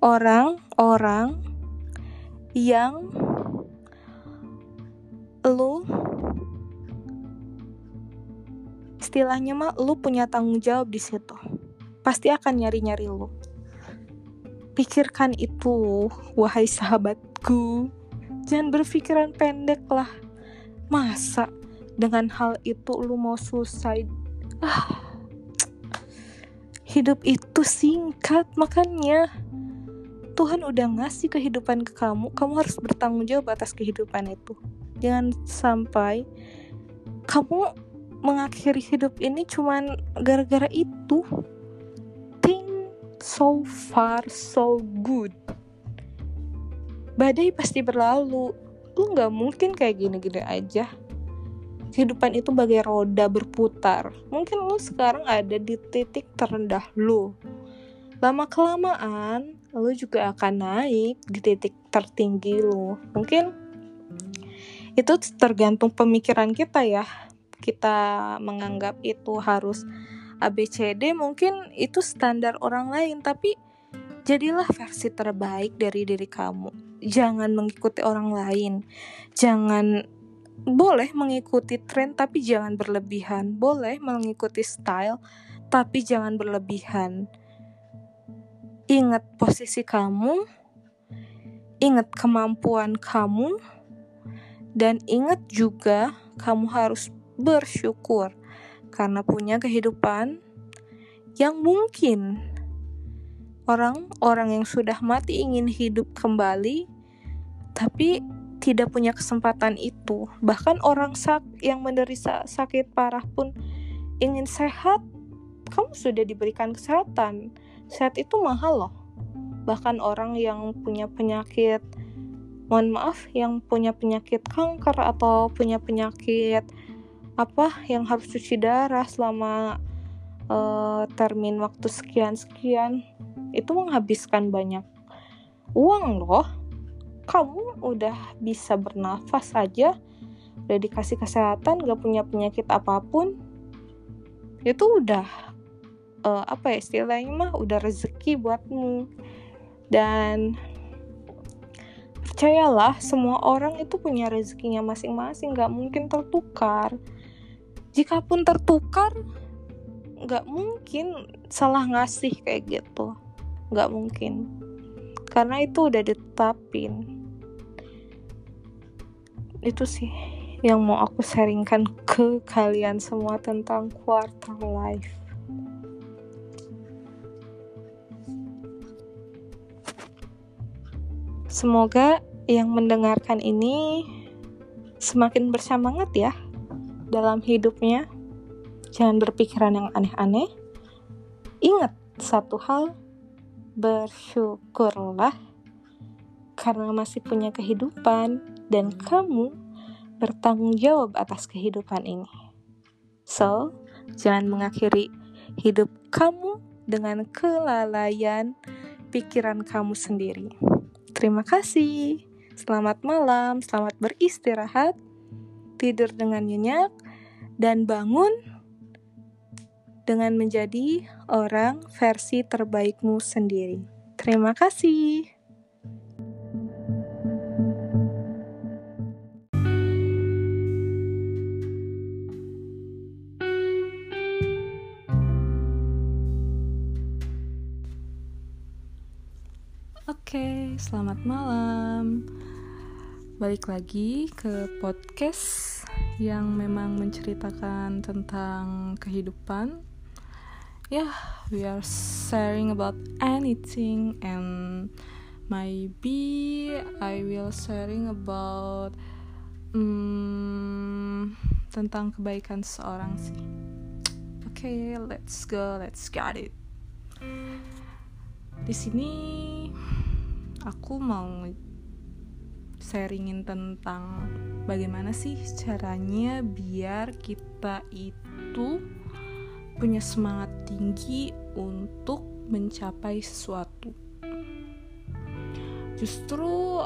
orang-orang yang lu? Istilahnya mah lu punya tanggung jawab di situ. Pasti akan nyari-nyari lu. Pikirkan itu wahai sahabatku. Jangan berpikiran pendek lah. Masa dengan hal itu lu mau suicide ah. Hidup itu singkat makanya. Tuhan udah ngasih kehidupan ke kamu, kamu harus bertanggung jawab atas kehidupan itu jangan sampai kamu mengakhiri hidup ini cuman gara-gara itu. Think so far so good. Badai pasti berlalu. Lu nggak mungkin kayak gini-gini aja. Kehidupan itu bagai roda berputar. Mungkin lu sekarang ada di titik terendah lu. Lama kelamaan lu juga akan naik di titik tertinggi lu. Mungkin itu tergantung pemikiran kita ya. Kita menganggap itu harus ABCD mungkin itu standar orang lain. Tapi jadilah versi terbaik dari diri kamu. Jangan mengikuti orang lain. Jangan boleh mengikuti tren tapi jangan berlebihan. Boleh mengikuti style tapi jangan berlebihan. Ingat posisi kamu. Ingat kemampuan kamu dan ingat juga, kamu harus bersyukur karena punya kehidupan yang mungkin orang-orang yang sudah mati ingin hidup kembali, tapi tidak punya kesempatan itu. Bahkan orang sak yang menderita sakit parah pun ingin sehat, kamu sudah diberikan kesehatan. Sehat itu mahal loh. Bahkan orang yang punya penyakit mohon maaf yang punya penyakit kanker atau punya penyakit apa yang harus cuci darah selama uh, termin waktu sekian sekian itu menghabiskan banyak uang loh. Kamu udah bisa bernafas aja udah dikasih kesehatan gak punya penyakit apa pun itu udah uh, apa ya istilahnya mah udah rezeki buatmu. Dan percayalah semua orang itu punya rezekinya masing-masing gak mungkin tertukar. Jika pun tertukar nggak mungkin salah ngasih kayak gitu. Nggak mungkin. Karena itu udah ditetapin. Itu sih yang mau aku sharingkan ke kalian semua tentang quarter life semoga yang mendengarkan ini semakin bersemangat ya dalam hidupnya Jangan berpikiran yang aneh-aneh. Ingat satu hal, bersyukurlah karena masih punya kehidupan dan kamu bertanggung jawab atas kehidupan ini. So, jangan mengakhiri hidup kamu dengan kelalaian pikiran kamu sendiri. Terima kasih. Selamat malam, selamat beristirahat, tidur dengan nyenyak, dan bangun dengan menjadi orang versi terbaikmu sendiri. Terima kasih. Oke, selamat malam. Balik lagi ke podcast yang memang menceritakan tentang kehidupan. Yeah we are sharing about anything and maybe I will sharing about um, tentang kebaikan seorang sih. Oke okay, let's go let's get it. Di sini aku mau sharingin tentang bagaimana sih caranya biar kita itu punya semangat tinggi untuk mencapai sesuatu. Justru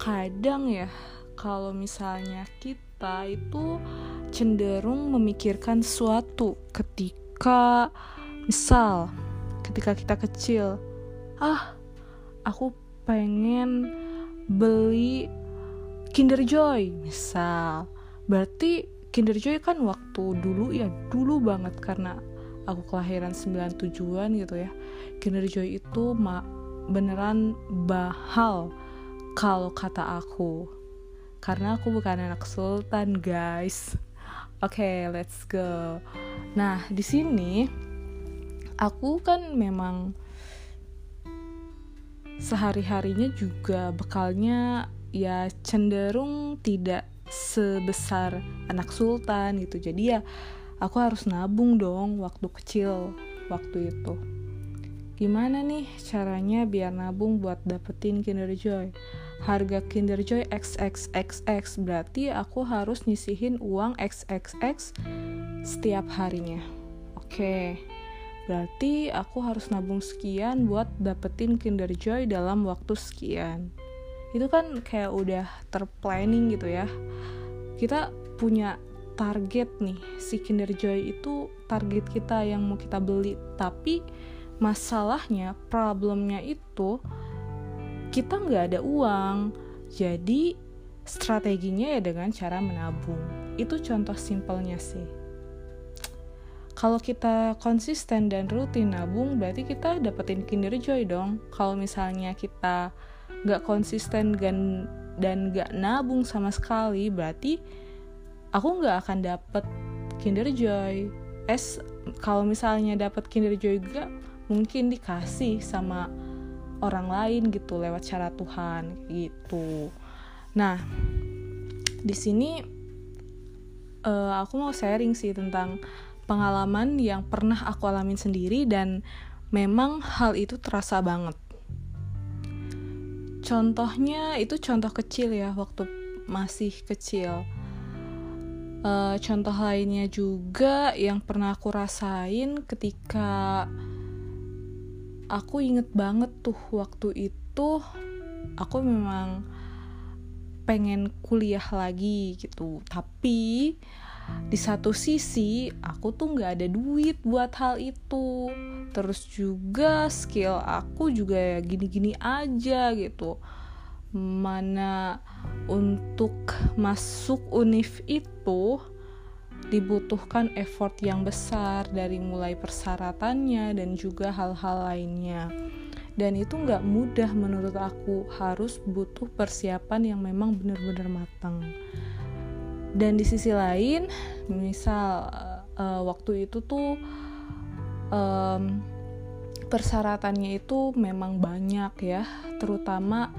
kadang ya, kalau misalnya kita itu cenderung memikirkan sesuatu ketika misal ketika kita kecil, ah, aku pengen beli Kinder Joy misal. Berarti Kinder Joy kan waktu dulu ya dulu banget karena aku kelahiran 97-an gitu ya. Kinder Joy itu ma beneran bahal kalau kata aku. Karena aku bukan anak sultan guys. Oke okay, let's go. Nah di sini aku kan memang sehari-harinya juga bekalnya ya cenderung tidak sebesar anak sultan gitu. Jadi ya aku harus nabung dong waktu kecil waktu itu. Gimana nih caranya biar nabung buat dapetin Kinder Joy? Harga Kinder Joy XXXX berarti aku harus nyisihin uang XXX setiap harinya. Oke berarti aku harus nabung sekian buat dapetin Kinder Joy dalam waktu sekian. Itu kan kayak udah terplanning gitu ya. Kita punya target nih si Kinder Joy itu target kita yang mau kita beli. Tapi masalahnya problemnya itu kita nggak ada uang. Jadi strateginya ya dengan cara menabung. Itu contoh simpelnya sih kalau kita konsisten dan rutin nabung berarti kita dapetin Kinder Joy dong. Kalau misalnya kita nggak konsisten dan dan nggak nabung sama sekali berarti aku nggak akan dapet Kinder Joy. Es kalau misalnya dapet Kinder Joy juga mungkin dikasih sama orang lain gitu lewat cara Tuhan gitu. Nah di sini uh, aku mau sharing sih tentang pengalaman yang pernah aku alamin sendiri dan memang hal itu terasa banget. Contohnya itu contoh kecil ya waktu masih kecil. Uh, contoh lainnya juga yang pernah aku rasain ketika aku inget banget tuh waktu itu aku memang pengen kuliah lagi gitu. Tapi di satu sisi aku tuh nggak ada duit buat hal itu. Terus juga skill aku juga ya gini-gini aja gitu. Mana untuk masuk univ itu dibutuhkan effort yang besar dari mulai persyaratannya dan juga hal-hal lainnya. Dan itu nggak mudah menurut aku harus butuh persiapan yang memang benar-benar matang dan di sisi lain misal uh, waktu itu tuh um, persyaratannya itu memang banyak ya terutama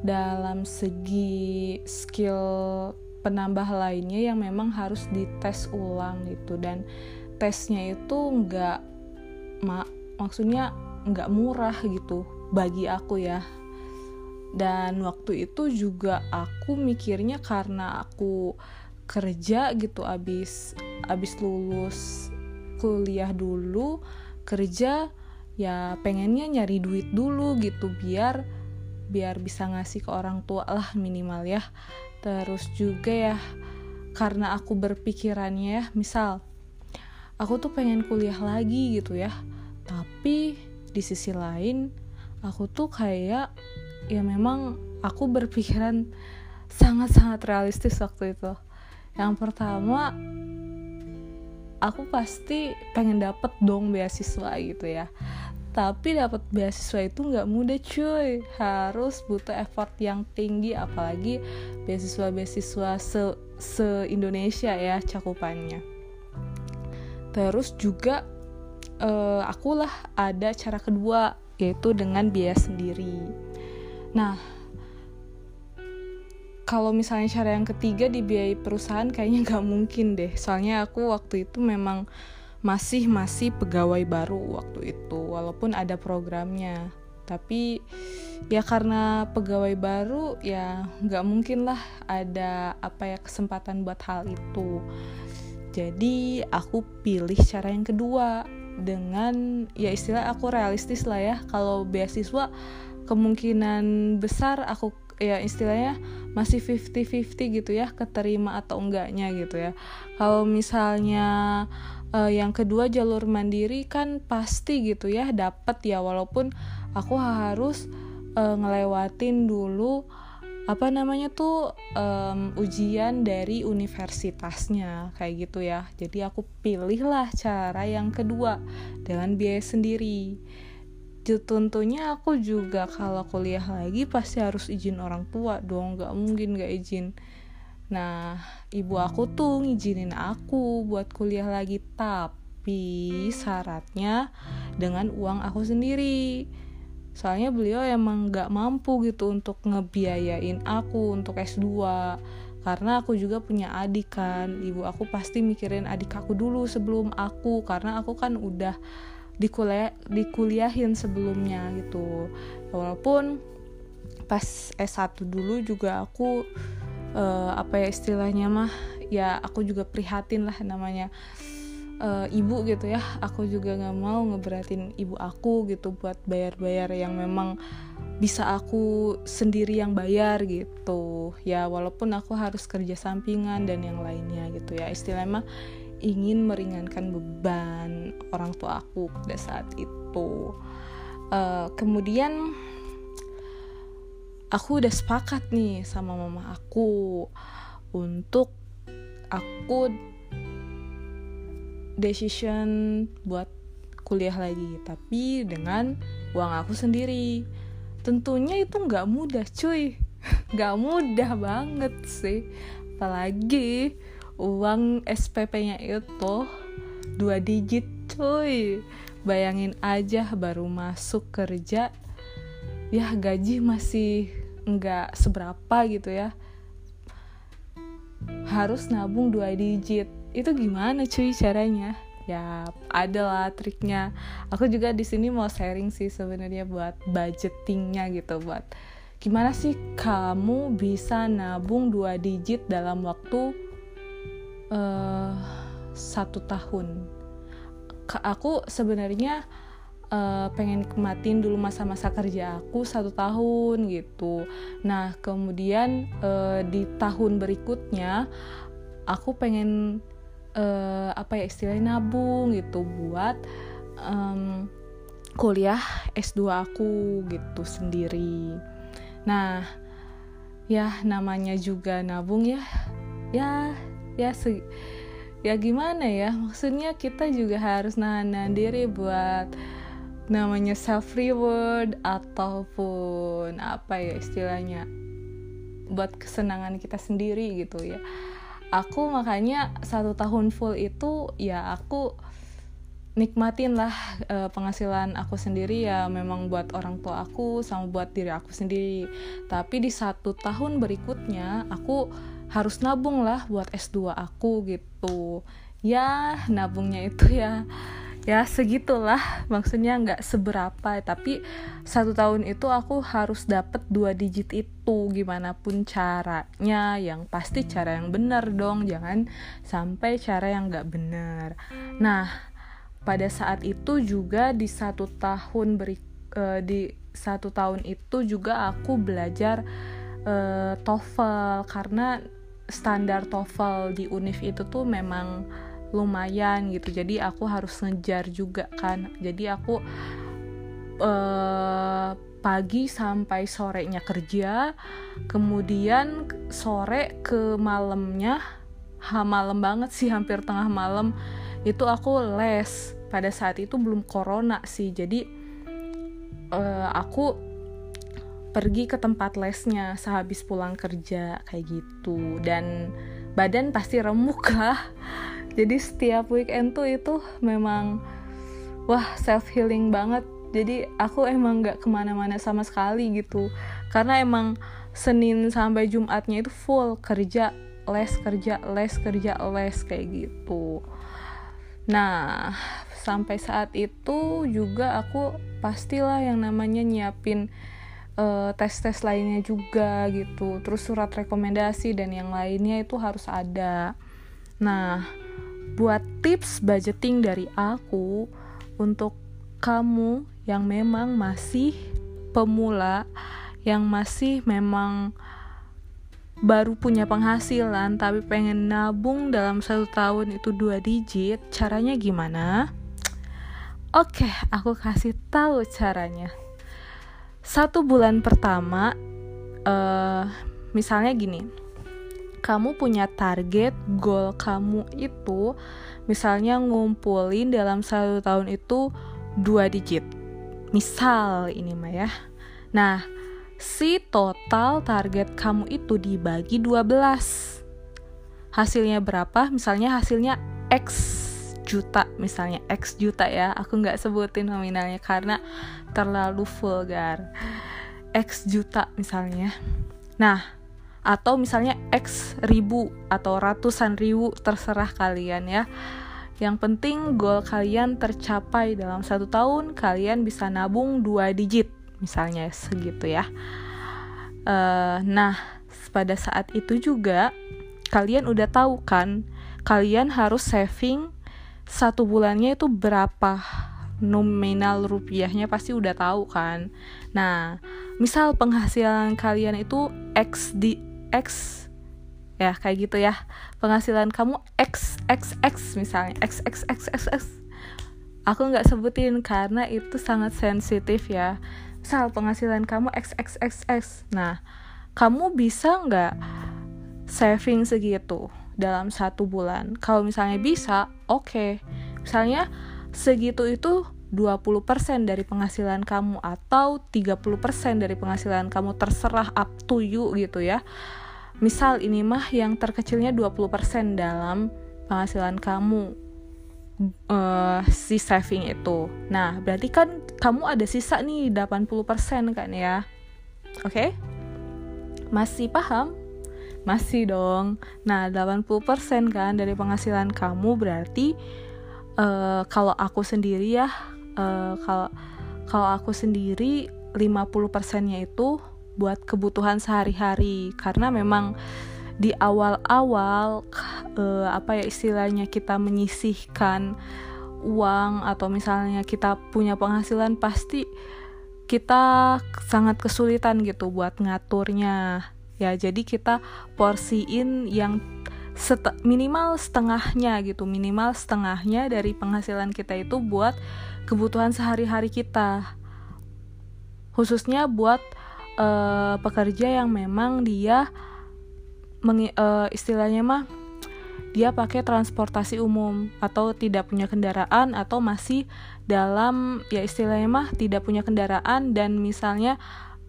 dalam segi skill penambah lainnya yang memang harus dites ulang gitu. Dan tesnya itu nggak mak maksudnya nggak murah gitu bagi aku ya. Dan waktu itu juga aku mikirnya karena aku kerja gitu abis abis lulus kuliah dulu kerja ya pengennya nyari duit dulu gitu biar biar bisa ngasih ke orang tua lah minimal ya. Terus juga ya karena aku berpikirannya ya misal aku tuh pengen kuliah lagi gitu ya tapi di sisi lain aku tuh kayak ya memang aku berpikiran sangat-sangat realistis waktu itu yang pertama aku pasti pengen dapet dong beasiswa gitu ya. Tapi dapat beasiswa itu nggak mudah cuy. Harus butuh effort yang tinggi apalagi beasiswa-beasiswa se se Indonesia ya cakupannya. Terus juga uh, akulah ada cara kedua yaitu dengan biaya sendiri. Nah kalau misalnya cara yang ketiga dibiayai perusahaan kayaknya nggak mungkin deh. Soalnya aku waktu itu memang masih masih pegawai baru waktu itu walaupun ada programnya. Tapi ya karena pegawai baru ya nggak mungkin lah ada apa ya kesempatan buat hal itu. Jadi aku pilih cara yang kedua dengan ya istilah aku realistis lah ya. Kalau beasiswa kemungkinan besar aku ya istilahnya masih 50-50 gitu ya keterima atau enggaknya gitu ya. Kalau misalnya uh, yang kedua jalur mandiri kan pasti gitu ya dapat ya. Walaupun aku harus uh, ngelewatin dulu apa namanya tuh um, ujian dari universitasnya kayak gitu ya. Jadi aku pilihlah cara yang kedua dengan biaya sendiri tentunya aku juga kalau kuliah lagi pasti harus izin orang tua dong nggak mungkin nggak izin. Nah ibu aku tuh ngizinin aku buat kuliah lagi tapi syaratnya dengan uang aku sendiri. Soalnya beliau emang nggak mampu gitu untuk ngebiayain aku untuk S2 karena aku juga punya adik kan ibu aku pasti mikirin adik aku dulu sebelum aku karena aku kan udah dikuliah dikuliahin sebelumnya gitu. Walaupun pas S1 dulu juga aku uh, apa ya istilahnya mah ya aku juga prihatin lah namanya uh, ibu gitu ya. Aku juga nggak mau ngeberatin ibu aku gitu buat bayar-bayar yang memang bisa aku sendiri yang bayar gitu. Ya walaupun aku harus kerja sampingan dan yang lainnya gitu ya. Istilahnya mah ingin meringankan beban orang tua aku pada saat itu. Uh, kemudian aku udah sepakat nih sama mama aku untuk aku decision buat kuliah lagi tapi dengan uang aku sendiri. Tentunya itu nggak mudah cuy. Nggak mudah banget sih. Apalagi uang SPP-nya itu dua digit cuy. Bayangin aja baru masuk kerja ya gaji masih nggak seberapa gitu ya. Harus nabung dua digit. Itu gimana cuy caranya? Ya ada lah triknya. Aku juga di sini mau sharing sih sebenarnya buat budgetingnya gitu buat gimana sih kamu bisa nabung dua digit dalam waktu uh, satu tahun. Aku sebenarnya uh, pengen kematin dulu masa-masa kerja aku satu tahun gitu. Nah kemudian uh, di tahun berikutnya aku pengen uh, apa ya istilahnya nabung gitu buat um, kuliah S2 aku gitu sendiri. Nah ya namanya juga nabung ya. Ya ya se ya gimana ya? Maksudnya kita juga harus nahan diri buat namanya self reward ataupun apa ya istilahnya buat kesenangan kita sendiri gitu ya. Aku makanya satu tahun full itu ya aku nikmatin lah uh, penghasilan aku sendiri ya memang buat orang tua aku sama buat diri aku sendiri. Tapi di satu tahun berikutnya aku harus nabung lah buat S2 aku gitu. Ya nabungnya itu ya ya segitulah. Maksudnya nggak seberapa tapi satu tahun itu aku harus dapet dua digit itu. Gimana pun caranya yang pasti cara yang benar dong. Jangan sampai cara yang nggak benar. Nah pada saat itu juga di satu tahun beri uh, di satu tahun itu juga aku belajar uh, TOEFL. Karena standar TOEFL di UNIF itu tuh memang lumayan gitu. Jadi aku harus ngejar juga kan. Jadi aku uh, pagi sampai sorenya kerja kemudian sore ke malamnya ha malam banget sih hampir tengah malam itu aku les. Pada saat itu belum corona sih. Jadi uh, aku pergi ke tempat lesnya sehabis pulang kerja kayak gitu. Dan badan pasti remuk lah. Jadi setiap weekend tuh itu memang wah self healing banget. Jadi aku emang nggak ke mana-mana sama sekali gitu. Karena emang Senin sampai Jumatnya itu full kerja les kerja les kerja les kayak gitu. Nah sampai saat itu juga aku pastilah yang namanya nyiapin uh, tes-tes lainnya juga gitu terus surat rekomendasi dan yang lainnya itu harus ada nah buat tips budgeting dari aku untuk kamu yang memang masih pemula, yang masih memang baru punya penghasilan tapi pengen nabung dalam satu tahun itu dua digit, caranya gimana? Oke, aku kasih tahu caranya. Satu bulan pertama, uh, misalnya gini kamu punya target goal kamu itu misalnya ngumpulin dalam satu tahun itu dua digit. Misal ini mah ya. Nah si total target kamu itu dibagi 12 hasilnya berapa? Misalnya hasilnya X juta misalnya X juta ya. Aku nggak sebutin nominalnya karena terlalu vulgar. X juta misalnya. Nah atau misalnya X ribu atau ratusan ribu terserah kalian ya. Yang penting goal kalian tercapai. Dalam satu tahun kalian bisa nabung dua digit misalnya segitu ya. Uh, nah pada saat itu juga kalian udah tahu kan kalian harus saving satu bulannya itu berapa nominal rupiahnya pasti udah tahu kan. Nah misal penghasilan kalian itu X di X ya kayak gitu ya. Penghasilan kamu X X X misalnya X X X X X. Aku nggak sebutin karena itu sangat sensitif ya. Misal penghasilan kamu X X X X. Nah kamu bisa nggak saving segitu dalam satu bulan. Kalau misalnya bisa oke. Okay. misalnya segitu itu 20% dari penghasilan kamu atau 30% dari penghasilan kamu terserah up to you gitu ya. Misal ini mah yang terkecilnya 20% dalam penghasilan kamu uh, si saving itu. Nah berarti kan kamu ada sisa nih 80% kan ya. Oke? Okay? masih paham masih dong. Nah 80% kan dari penghasilan kamu berarti uh, kalau aku sendiri ya uh, kalau kalau aku sendiri 50 nya itu buat kebutuhan sehari-hari. Karena memang di awal-awal uh, apa ya istilahnya kita menyisihkan uang atau misalnya kita punya penghasilan pasti kita sangat kesulitan gitu buat ngaturnya ya jadi kita porsiin yang set minimal setengahnya gitu minimal setengahnya dari penghasilan kita itu buat kebutuhan sehari-hari kita. Khususnya buat uh, pekerja yang memang dia uh, istilahnya mah dia pakai transportasi umum atau tidak punya kendaraan atau masih dalam ya istilahnya mah tidak punya kendaraan dan misalnya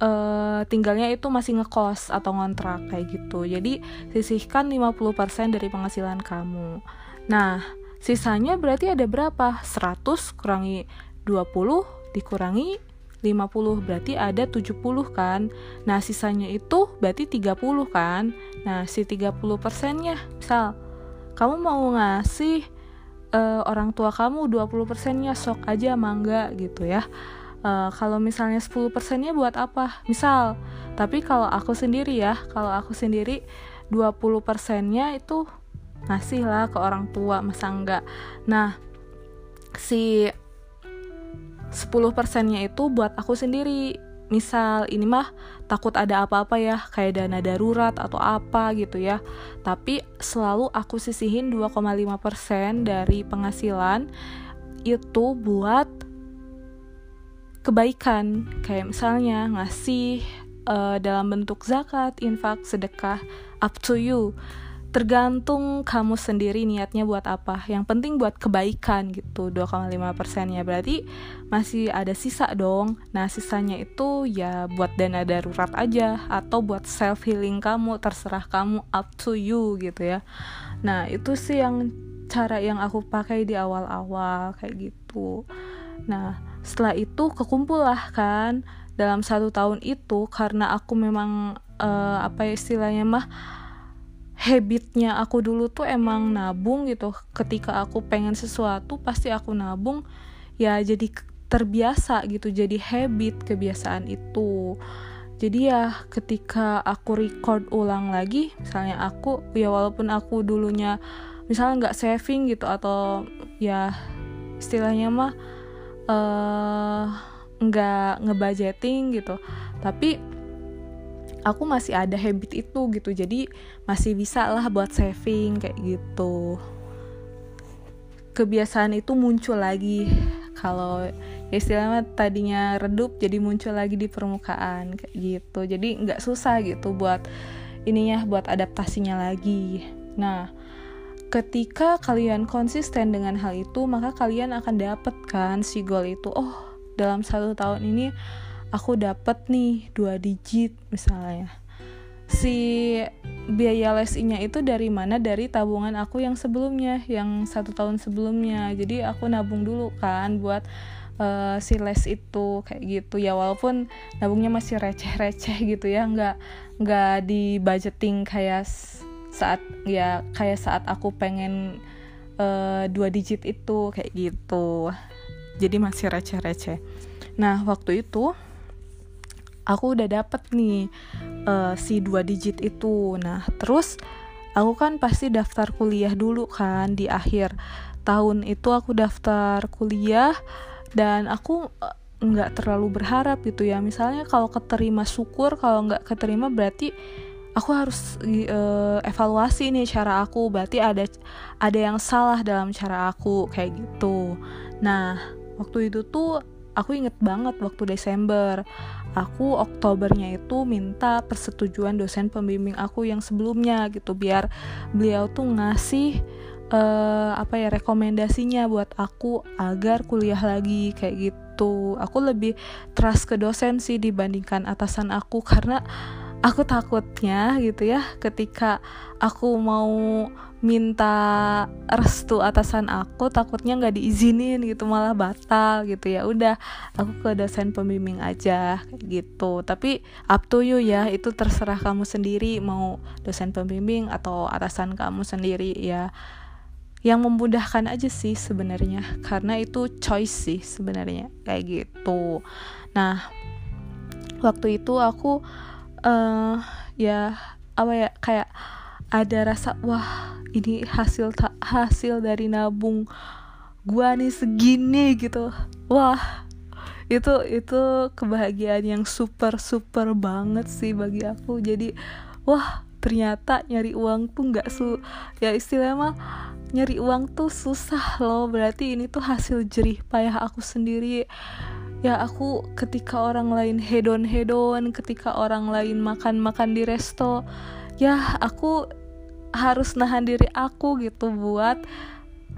uh, tinggalnya itu masih ngekos atau ngontrak kayak gitu. Jadi sisihkan 50% dari penghasilan kamu. Nah, sisanya berarti ada berapa? 100 kurangi 20 dikurangi 50 berarti ada 70 kan Nah sisanya itu berarti 30 kan Nah si 30 persennya Misal kamu mau ngasih uh, orang tua kamu 20 persennya sok aja mangga gitu ya uh, Kalau misalnya 10 persennya buat apa? Misal Tapi kalau aku sendiri ya Kalau aku sendiri 20 persennya itu ngasih lah ke orang tua masa enggak? Nah si 10 persennya itu buat aku sendiri. Misal ini mah takut ada apa-apa ya kayak dana darurat atau apa gitu ya. Tapi selalu aku sisihin 2,5% dari penghasilan itu buat kebaikan. Kayak misalnya ngasih uh, dalam bentuk zakat, infak, sedekah up to you. Tergantung kamu sendiri niatnya buat apa. Yang penting buat kebaikan gitu 2,5 persennya berarti masih ada sisa dong. Nah sisanya itu ya buat dana darurat aja atau buat self healing kamu terserah kamu up to you gitu ya. Nah itu sih yang cara yang aku pakai di awal-awal kayak gitu. Nah setelah itu kekumpul lah kan. Dalam satu tahun itu karena aku memang uh, apa ya istilahnya mah habitnya aku dulu tuh emang nabung gitu. Ketika aku pengen sesuatu pasti aku nabung ya jadi terbiasa gitu jadi habit kebiasaan itu. Jadi ya ketika aku record ulang lagi misalnya aku ya walaupun aku dulunya misalnya nggak saving gitu atau ya istilahnya mah uh, nggak ngebudgeting gitu. Tapi aku masih ada habit itu gitu. Jadi masih bisa lah buat saving kayak gitu. Kebiasaan itu muncul lagi. Kalau ya istilahnya tadinya redup jadi muncul lagi di permukaan kayak gitu. Jadi nggak susah gitu buat ininya buat adaptasinya lagi. Nah ketika kalian konsisten dengan hal itu maka kalian akan dapatkan si goal itu. Oh dalam satu tahun ini aku dapat nih dua digit misalnya. Si biaya lesinya itu dari mana? Dari tabungan aku yang sebelumnya yang satu tahun sebelumnya. Jadi aku nabung dulu kan buat uh, si les itu kayak gitu. Ya walaupun nabungnya masih receh-receh gitu ya nggak nggak di budgeting kayak saat ya kayak saat aku pengen uh, dua digit itu kayak gitu. Jadi masih receh-receh. Nah waktu itu aku udah dapet nih uh, si dua digit itu. Nah terus aku kan pasti daftar kuliah dulu kan di akhir tahun itu aku daftar kuliah dan aku eh, nggak terlalu berharap gitu ya. Misalnya kalau keterima syukur kalau nggak keterima berarti aku harus uh, evaluasi nih cara aku. Berarti ada ada yang salah dalam cara aku kayak gitu. Nah waktu itu tuh aku inget banget waktu Desember. Aku Oktobernya itu minta persetujuan dosen pembimbing aku yang sebelumnya gitu. Biar beliau tuh ngasih uh, apa ya rekomendasinya buat aku agar kuliah lagi kayak gitu. Aku lebih trust ke dosen sih dibandingkan atasan aku. Karena aku takutnya gitu ya ketika aku mau minta restu atasan aku takutnya nggak diizinin gitu malah batal gitu ya. Udah aku ke dosen pembimbing aja gitu. Tapi up to you ya itu terserah kamu sendiri mau dosen pembimbing atau atasan kamu sendiri ya. Yang memudahkan aja sih sebenarnya karena itu choice sih sebenarnya kayak gitu. Nah waktu itu aku uh, ya apa ya kayak ada rasa wah ini hasil hasil dari nabung gua nih segini gitu. Wah itu itu kebahagiaan yang super super banget sih bagi aku. Jadi wah ternyata nyari uang tuh nggak su ya istilahnya mah nyari uang tuh susah loh. Berarti ini tuh hasil jerih payah aku sendiri ya aku ketika orang lain hedon hedon ketika orang lain makan makan di resto ya aku harus nahan diri aku gitu buat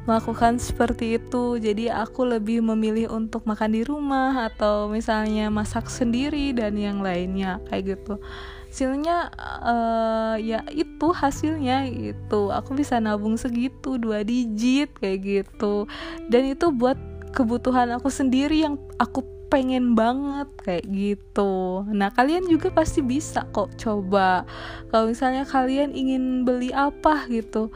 melakukan seperti itu. Jadi aku lebih memilih untuk makan di rumah atau misalnya masak sendiri dan yang lainnya kayak gitu. Hasilnya uh, ya itu hasilnya gitu. Aku bisa nabung segitu dua digit kayak gitu. Dan itu buat kebutuhan aku sendiri yang aku pengen banget kayak gitu. Nah, kalian juga pasti bisa kok coba. Kalau misalnya kalian ingin beli apa gitu,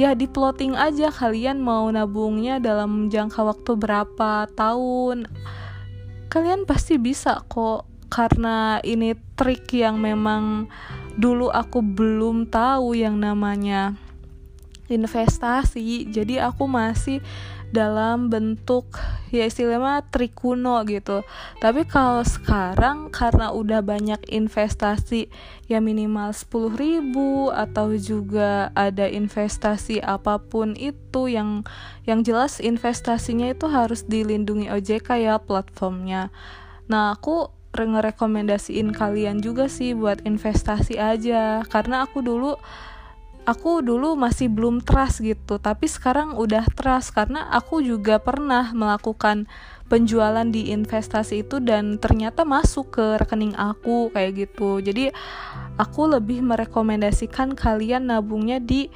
ya di plotting aja kalian mau nabungnya dalam jangka waktu berapa tahun. Kalian pasti bisa kok karena ini trik yang memang dulu aku belum tahu yang namanya investasi. Jadi aku masih dalam bentuk ya istilahnya trik kuno gitu. Tapi kalau sekarang karena udah banyak investasi ya minimal 10 ribu atau juga ada investasi apa pun itu yang yang jelas investasinya itu harus dilindungi OJK ya platformnya. Nah aku ngerekomendasiin kalian juga sih buat investasi aja. Karena aku dulu aku dulu masih belum trust gitu tapi sekarang udah trust karena aku juga pernah melakukan penjualan di investasi itu dan ternyata masuk ke rekening aku kayak gitu. Jadi aku lebih merekomendasikan kalian nabungnya di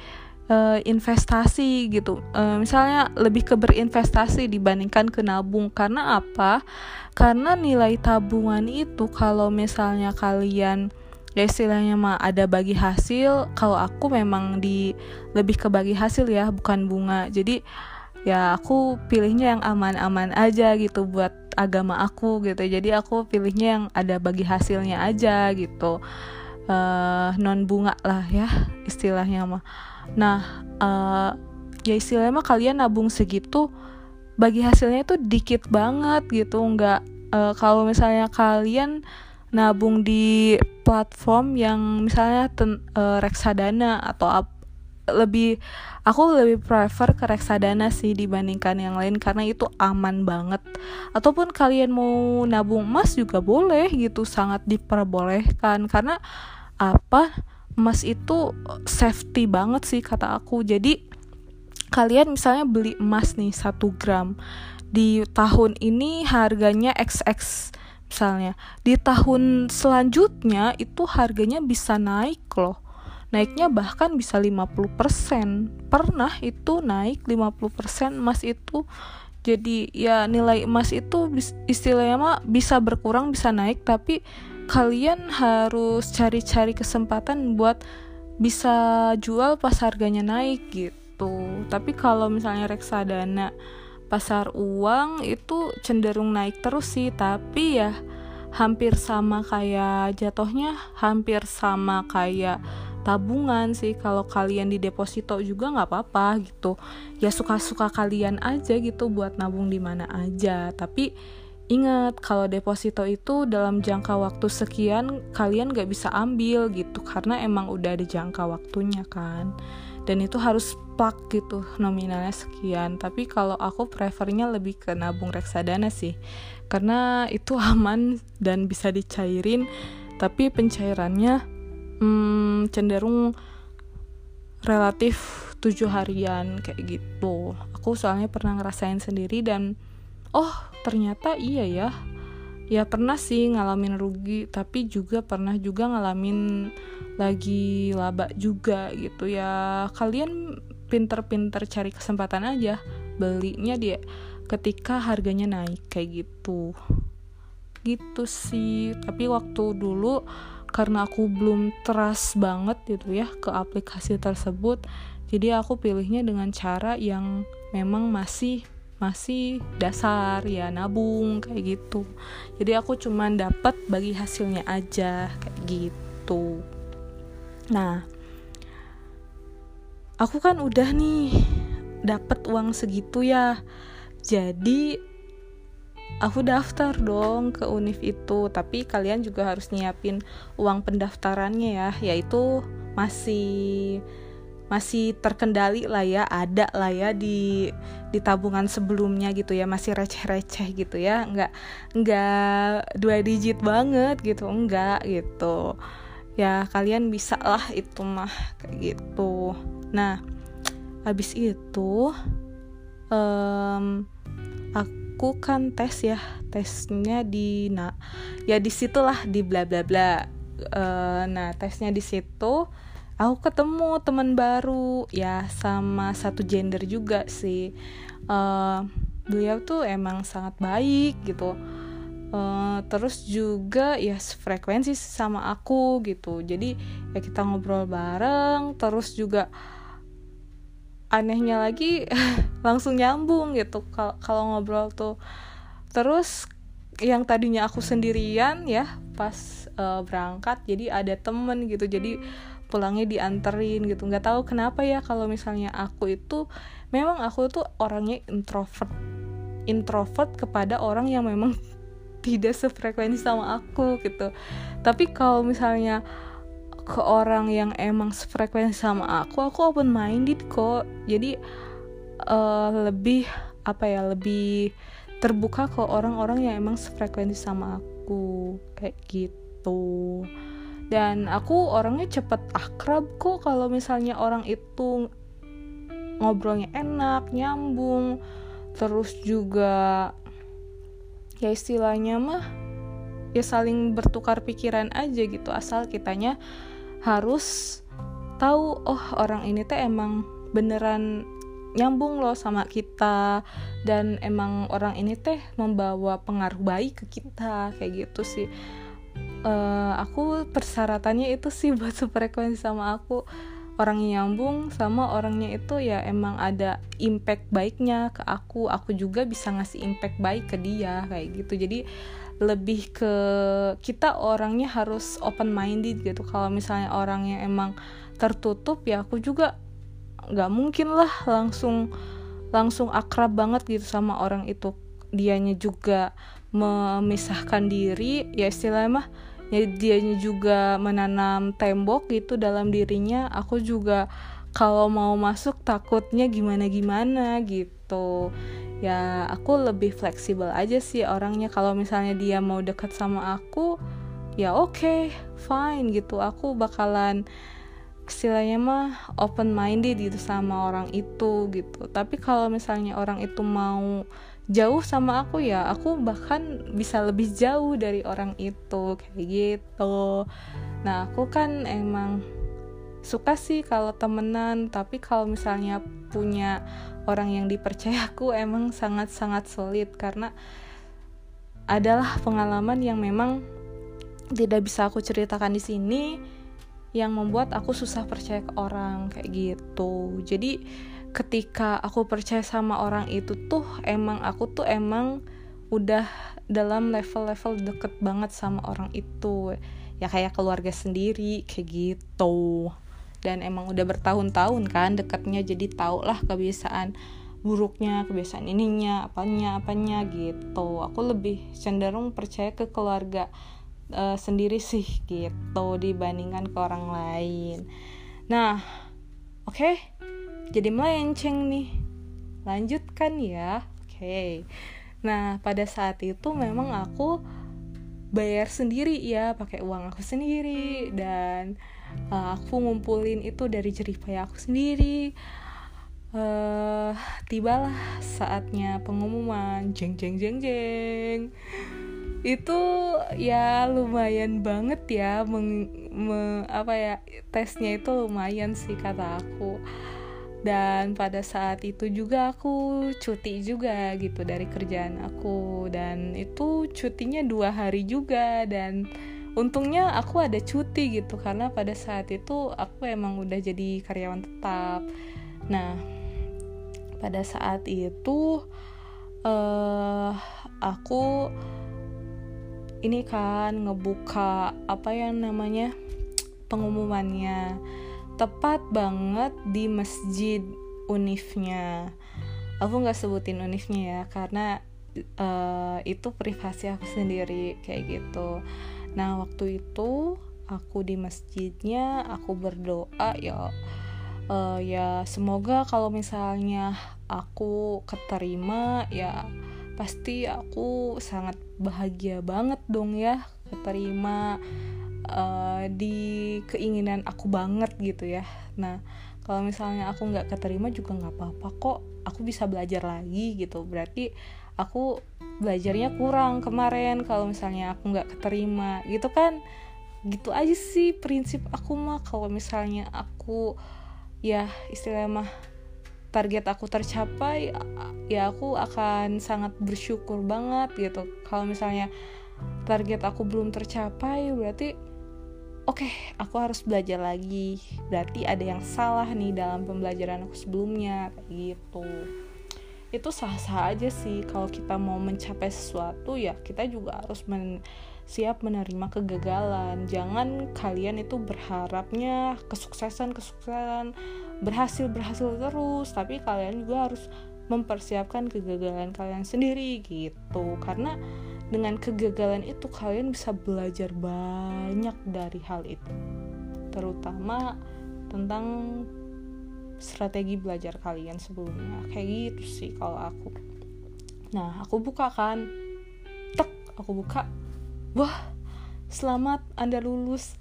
uh, investasi gitu. Uh, misalnya lebih ke berinvestasi dibandingkan ke nabung. Karena apa? Karena nilai tabungan itu kalau misalnya kalian ya istilahnya mah ada bagi hasil. Kalau aku memang di lebih ke bagi hasil ya bukan bunga. Jadi ya aku pilihnya yang aman-aman aja gitu buat agama aku gitu. Jadi aku pilihnya yang ada bagi hasilnya aja gitu. Uh, non bunga lah ya istilahnya mah. Nah uh, ya istilahnya mah kalian nabung segitu bagi hasilnya itu dikit banget gitu. Nggak uh, kalau misalnya kalian nabung di platform yang misalnya ten, uh, reksadana atau ap, lebih aku lebih prefer ke reksadana sih dibandingkan yang lain karena itu aman banget. Ataupun kalian mau nabung emas juga boleh gitu sangat diperbolehkan. Karena apa? Emas itu safety banget sih kata aku. Jadi kalian misalnya beli emas nih satu gram di tahun ini harganya XX misalnya di tahun selanjutnya itu harganya bisa naik loh. Naiknya bahkan bisa 50% pernah itu naik 50% emas itu. Jadi ya nilai emas itu istilahnya mah bisa berkurang bisa naik tapi kalian harus cari-cari kesempatan buat bisa jual pas harganya naik gitu. Tapi kalau misalnya reksadana pasar uang itu cenderung naik terus sih tapi ya hampir sama kayak jatuhnya hampir sama kayak tabungan sih. Kalau kalian di deposito juga nggak apa-apa gitu. Ya suka-suka kalian aja gitu buat nabung di mana aja. Tapi ingat kalau deposito itu dalam jangka waktu sekian kalian nggak bisa ambil gitu karena emang udah ada jangka waktunya kan. Dan itu harus plug gitu nominalnya sekian. Tapi kalau aku prefernya lebih ke nabung reksadana sih. Karena itu aman dan bisa dicairin. Tapi pencairannya hmm, cenderung relatif tujuh harian kayak gitu. Aku soalnya pernah ngerasain sendiri dan oh ternyata iya ya. Ya pernah sih ngalamin rugi tapi juga pernah juga ngalamin lagi laba juga gitu ya. Kalian pinter-pinter cari kesempatan aja. Belinya dia ketika harganya naik kayak gitu. Gitu sih. Tapi waktu dulu karena aku belum trust banget gitu ya ke aplikasi tersebut jadi aku pilihnya dengan cara yang memang masih masih dasar ya nabung kayak gitu. Jadi aku cuman dapat bagi hasilnya aja kayak gitu. Nah aku kan udah nih dapat uang segitu ya. Jadi aku daftar dong ke univ itu. Tapi kalian juga harus nyiapin uang pendaftarannya ya. Yaitu masih masih terkendali lah ya ada lah ya di di tabungan sebelumnya gitu ya. Masih receh-receh gitu ya. Nggak nggak dua digit banget gitu. Enggak gitu ya kalian bisa lah itu mah kayak gitu. Nah habis itu um, aku kan tes ya tesnya di nah ya di situlah di bla bla bla. Uh, nah tesnya di situ aku ketemu teman baru ya sama satu gender juga sih. Uh, beliau tuh emang sangat baik gitu uh, terus juga ya frekuensi sama aku gitu. Jadi ya kita ngobrol bareng terus juga anehnya lagi langsung nyambung gitu kalau ngobrol tuh. Terus yang tadinya aku sendirian ya pas uh, berangkat jadi ada temen gitu. Jadi pulangnya dianterin gitu. Nggak tahu kenapa ya kalau misalnya aku itu memang aku tuh orangnya introvert introvert kepada orang yang memang tidak sefrekuensi sama aku gitu. Tapi kalau misalnya ke orang yang emang sefrekuensi sama aku aku open minded kok. Jadi uh, lebih apa ya lebih terbuka ke orang-orang yang emang sefrekuensi sama aku kayak gitu. Dan aku orangnya cepet akrab kok kalau misalnya orang itu ngobrolnya enak nyambung terus juga ya istilahnya mah ya saling bertukar pikiran aja gitu. Asal kitanya harus tahu oh orang ini teh emang beneran nyambung loh sama kita. Dan emang orang ini teh membawa pengaruh baik ke kita kayak gitu sih. Uh, aku persyaratannya itu sih buat sefrekuensi sama aku orangnya nyambung sama orangnya itu ya emang ada impact baiknya ke aku. Aku juga bisa ngasih impact baik ke dia kayak gitu. Jadi lebih ke kita orangnya harus open minded gitu. Kalau misalnya orangnya emang tertutup ya aku juga nggak mungkin lah langsung langsung akrab banget gitu sama orang itu. Dianya juga memisahkan diri ya istilahnya mah ya dianya juga menanam tembok gitu dalam dirinya. Aku juga kalau mau masuk takutnya gimana gimana gitu. Ya aku lebih fleksibel aja sih orangnya. Kalau misalnya dia mau dekat sama aku ya oke okay, fine gitu. Aku bakalan istilahnya mah open minded gitu sama orang itu gitu. Tapi kalau misalnya orang itu mau jauh sama aku ya. Aku bahkan bisa lebih jauh dari orang itu kayak gitu. Nah aku kan emang suka sih kalau temenan tapi kalau misalnya punya orang yang dipercaya aku emang sangat-sangat sulit karena adalah pengalaman yang memang tidak bisa aku ceritakan di sini yang membuat aku susah percaya ke orang kayak gitu. Jadi ketika aku percaya sama orang itu tuh emang aku tuh emang udah dalam level-level deket banget sama orang itu. Ya kayak keluarga sendiri kayak gitu. Dan emang udah bertahun-tahun kan deketnya jadi tau lah kebiasaan buruknya kebiasaan ininya apanya apanya gitu. Aku lebih cenderung percaya ke keluarga uh, sendiri sih gitu dibandingkan ke orang lain. Nah oke? okay jadi melenceng nih. Lanjutkan ya. Oke. Okay. nah pada saat itu memang aku bayar sendiri ya pakai uang aku sendiri dan uh, aku ngumpulin itu dari jerih payah aku sendiri. Uh, tibalah saatnya pengumuman. Jeng jeng jeng jeng. Itu ya lumayan banget ya meng, me, apa ya tesnya itu lumayan sih kata aku dan pada saat itu juga aku cuti juga gitu dari kerjaan aku. Dan itu cutinya dua hari juga. Dan untungnya aku ada cuti gitu karena pada saat itu aku emang udah jadi karyawan tetap. Nah pada saat itu uh, aku ini kan ngebuka apa yang namanya pengumumannya tepat banget di masjid unifnya. Aku nggak sebutin unifnya ya karena uh, itu privasi aku sendiri kayak gitu. Nah waktu itu aku di masjidnya aku berdoa ya uh, ya semoga kalau misalnya aku keterima ya pasti aku sangat bahagia banget dong ya keterima uh, di keinginan aku banget gitu ya. Nah kalau misalnya aku nggak keterima juga nggak apa-apa kok. Aku bisa belajar lagi gitu. Berarti aku belajarnya kurang kemarin kalau misalnya aku nggak keterima. Gitu kan? Gitu aja sih prinsip aku mah. Kalau misalnya aku ya istilahnya mah target aku tercapai ya aku akan sangat bersyukur banget gitu. Kalau misalnya target aku belum tercapai berarti oke okay, aku harus belajar lagi. Berarti ada yang salah nih dalam pembelajaran aku sebelumnya kayak gitu. Itu sah-sah aja sih. Kalau kita mau mencapai sesuatu ya kita juga harus men siap menerima kegagalan. Jangan kalian itu berharapnya kesuksesan kesuksesan berhasil berhasil terus tapi kalian juga harus mempersiapkan kegagalan kalian sendiri gitu. Karena dengan kegagalan itu kalian bisa belajar banyak dari hal itu. Terutama tentang strategi belajar kalian sebelumnya. Kayak gitu sih kalau aku. Nah aku buka kan. Tek aku buka. Wah selamat anda lulus.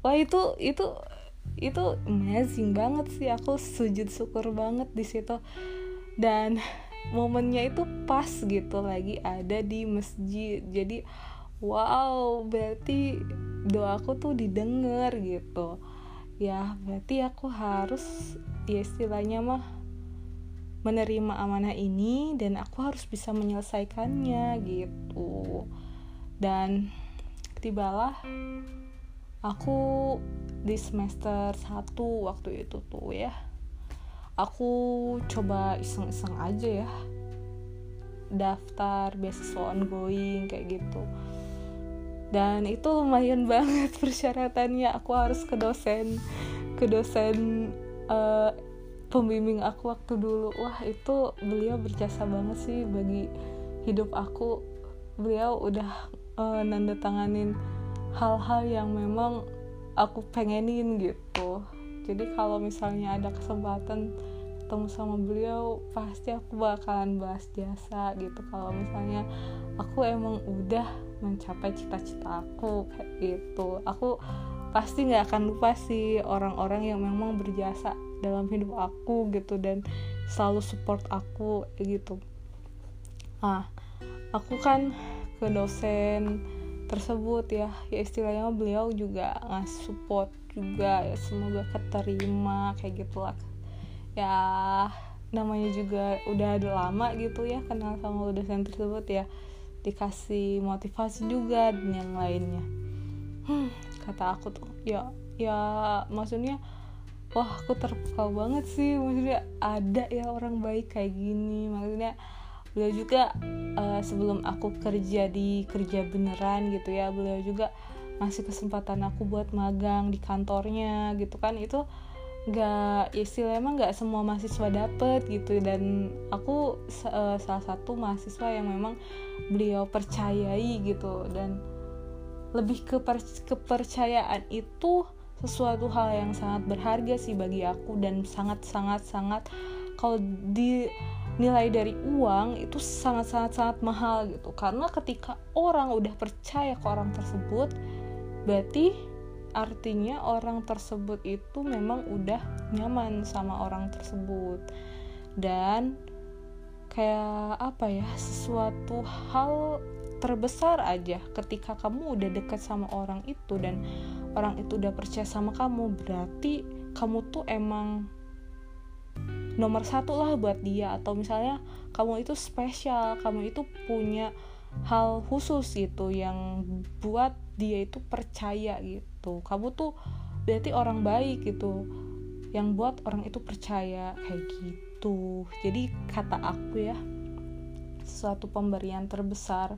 Wah itu itu itu amazing banget sih. Aku sujud syukur banget di situ dan momennya itu pas gitu lagi ada di masjid. Jadi wow berarti doaku tuh didengar gitu. Ya berarti aku harus ya istilahnya mah menerima amanah ini dan aku harus bisa menyelesaikannya gitu. Dan tibalah aku di semester 1 waktu itu tuh ya aku coba iseng-iseng aja ya. Daftar beasiswa ongoing kayak gitu. Dan itu lumayan banget persyaratannya. Aku harus ke dosen ke dosen uh, pembimbing aku waktu dulu. Wah itu beliau berjasa banget sih bagi hidup aku. Beliau udah uh, nanda tanganin hal-hal yang memang aku pengenin gitu jadi kalau misalnya ada kesempatan ketemu sama beliau pasti aku bakalan bahas jasa gitu. Kalau misalnya aku emang udah mencapai cita-cita aku kayak gitu. Aku pasti nggak akan lupa sih orang-orang yang memang berjasa dalam hidup aku gitu dan selalu support aku gitu. Ah aku kan ke dosen tersebut ya. Ya istilahnya beliau juga ngasih support juga ya semoga keterima kayak gitulah. Ya namanya juga udah ada lama gitu ya kenal sama dosen tersebut ya. Dikasih motivasi juga dan yang lainnya. Hmm, kata aku tuh ya ya maksudnya wah aku terpukau banget sih. Maksudnya ada ya orang baik kayak gini. Maksudnya beliau juga uh, sebelum aku kerja di kerja beneran gitu ya beliau juga ngasih kesempatan aku buat magang di kantornya gitu kan. Itu nggak istilah emang nggak semua mahasiswa dapet gitu. Dan aku uh, salah satu mahasiswa yang memang beliau percayai gitu. Dan lebih ke kepercayaan itu sesuatu hal yang sangat berharga sih bagi aku dan sangat sangat sangat kalau di nilai dari uang itu sangat-sangat-sangat mahal gitu. Karena ketika orang udah percaya ke orang tersebut berarti artinya orang tersebut itu memang udah nyaman sama orang tersebut. Dan kayak apa ya sesuatu hal terbesar aja ketika kamu udah dekat sama orang itu dan orang itu udah percaya sama kamu berarti kamu tuh emang nomor satu lah buat dia. Atau misalnya kamu itu spesial kamu itu punya hal khusus gitu yang buat dia itu percaya gitu. Kamu tuh berarti orang baik gitu. Yang buat orang itu percaya kayak gitu. Jadi kata aku ya suatu pemberian terbesar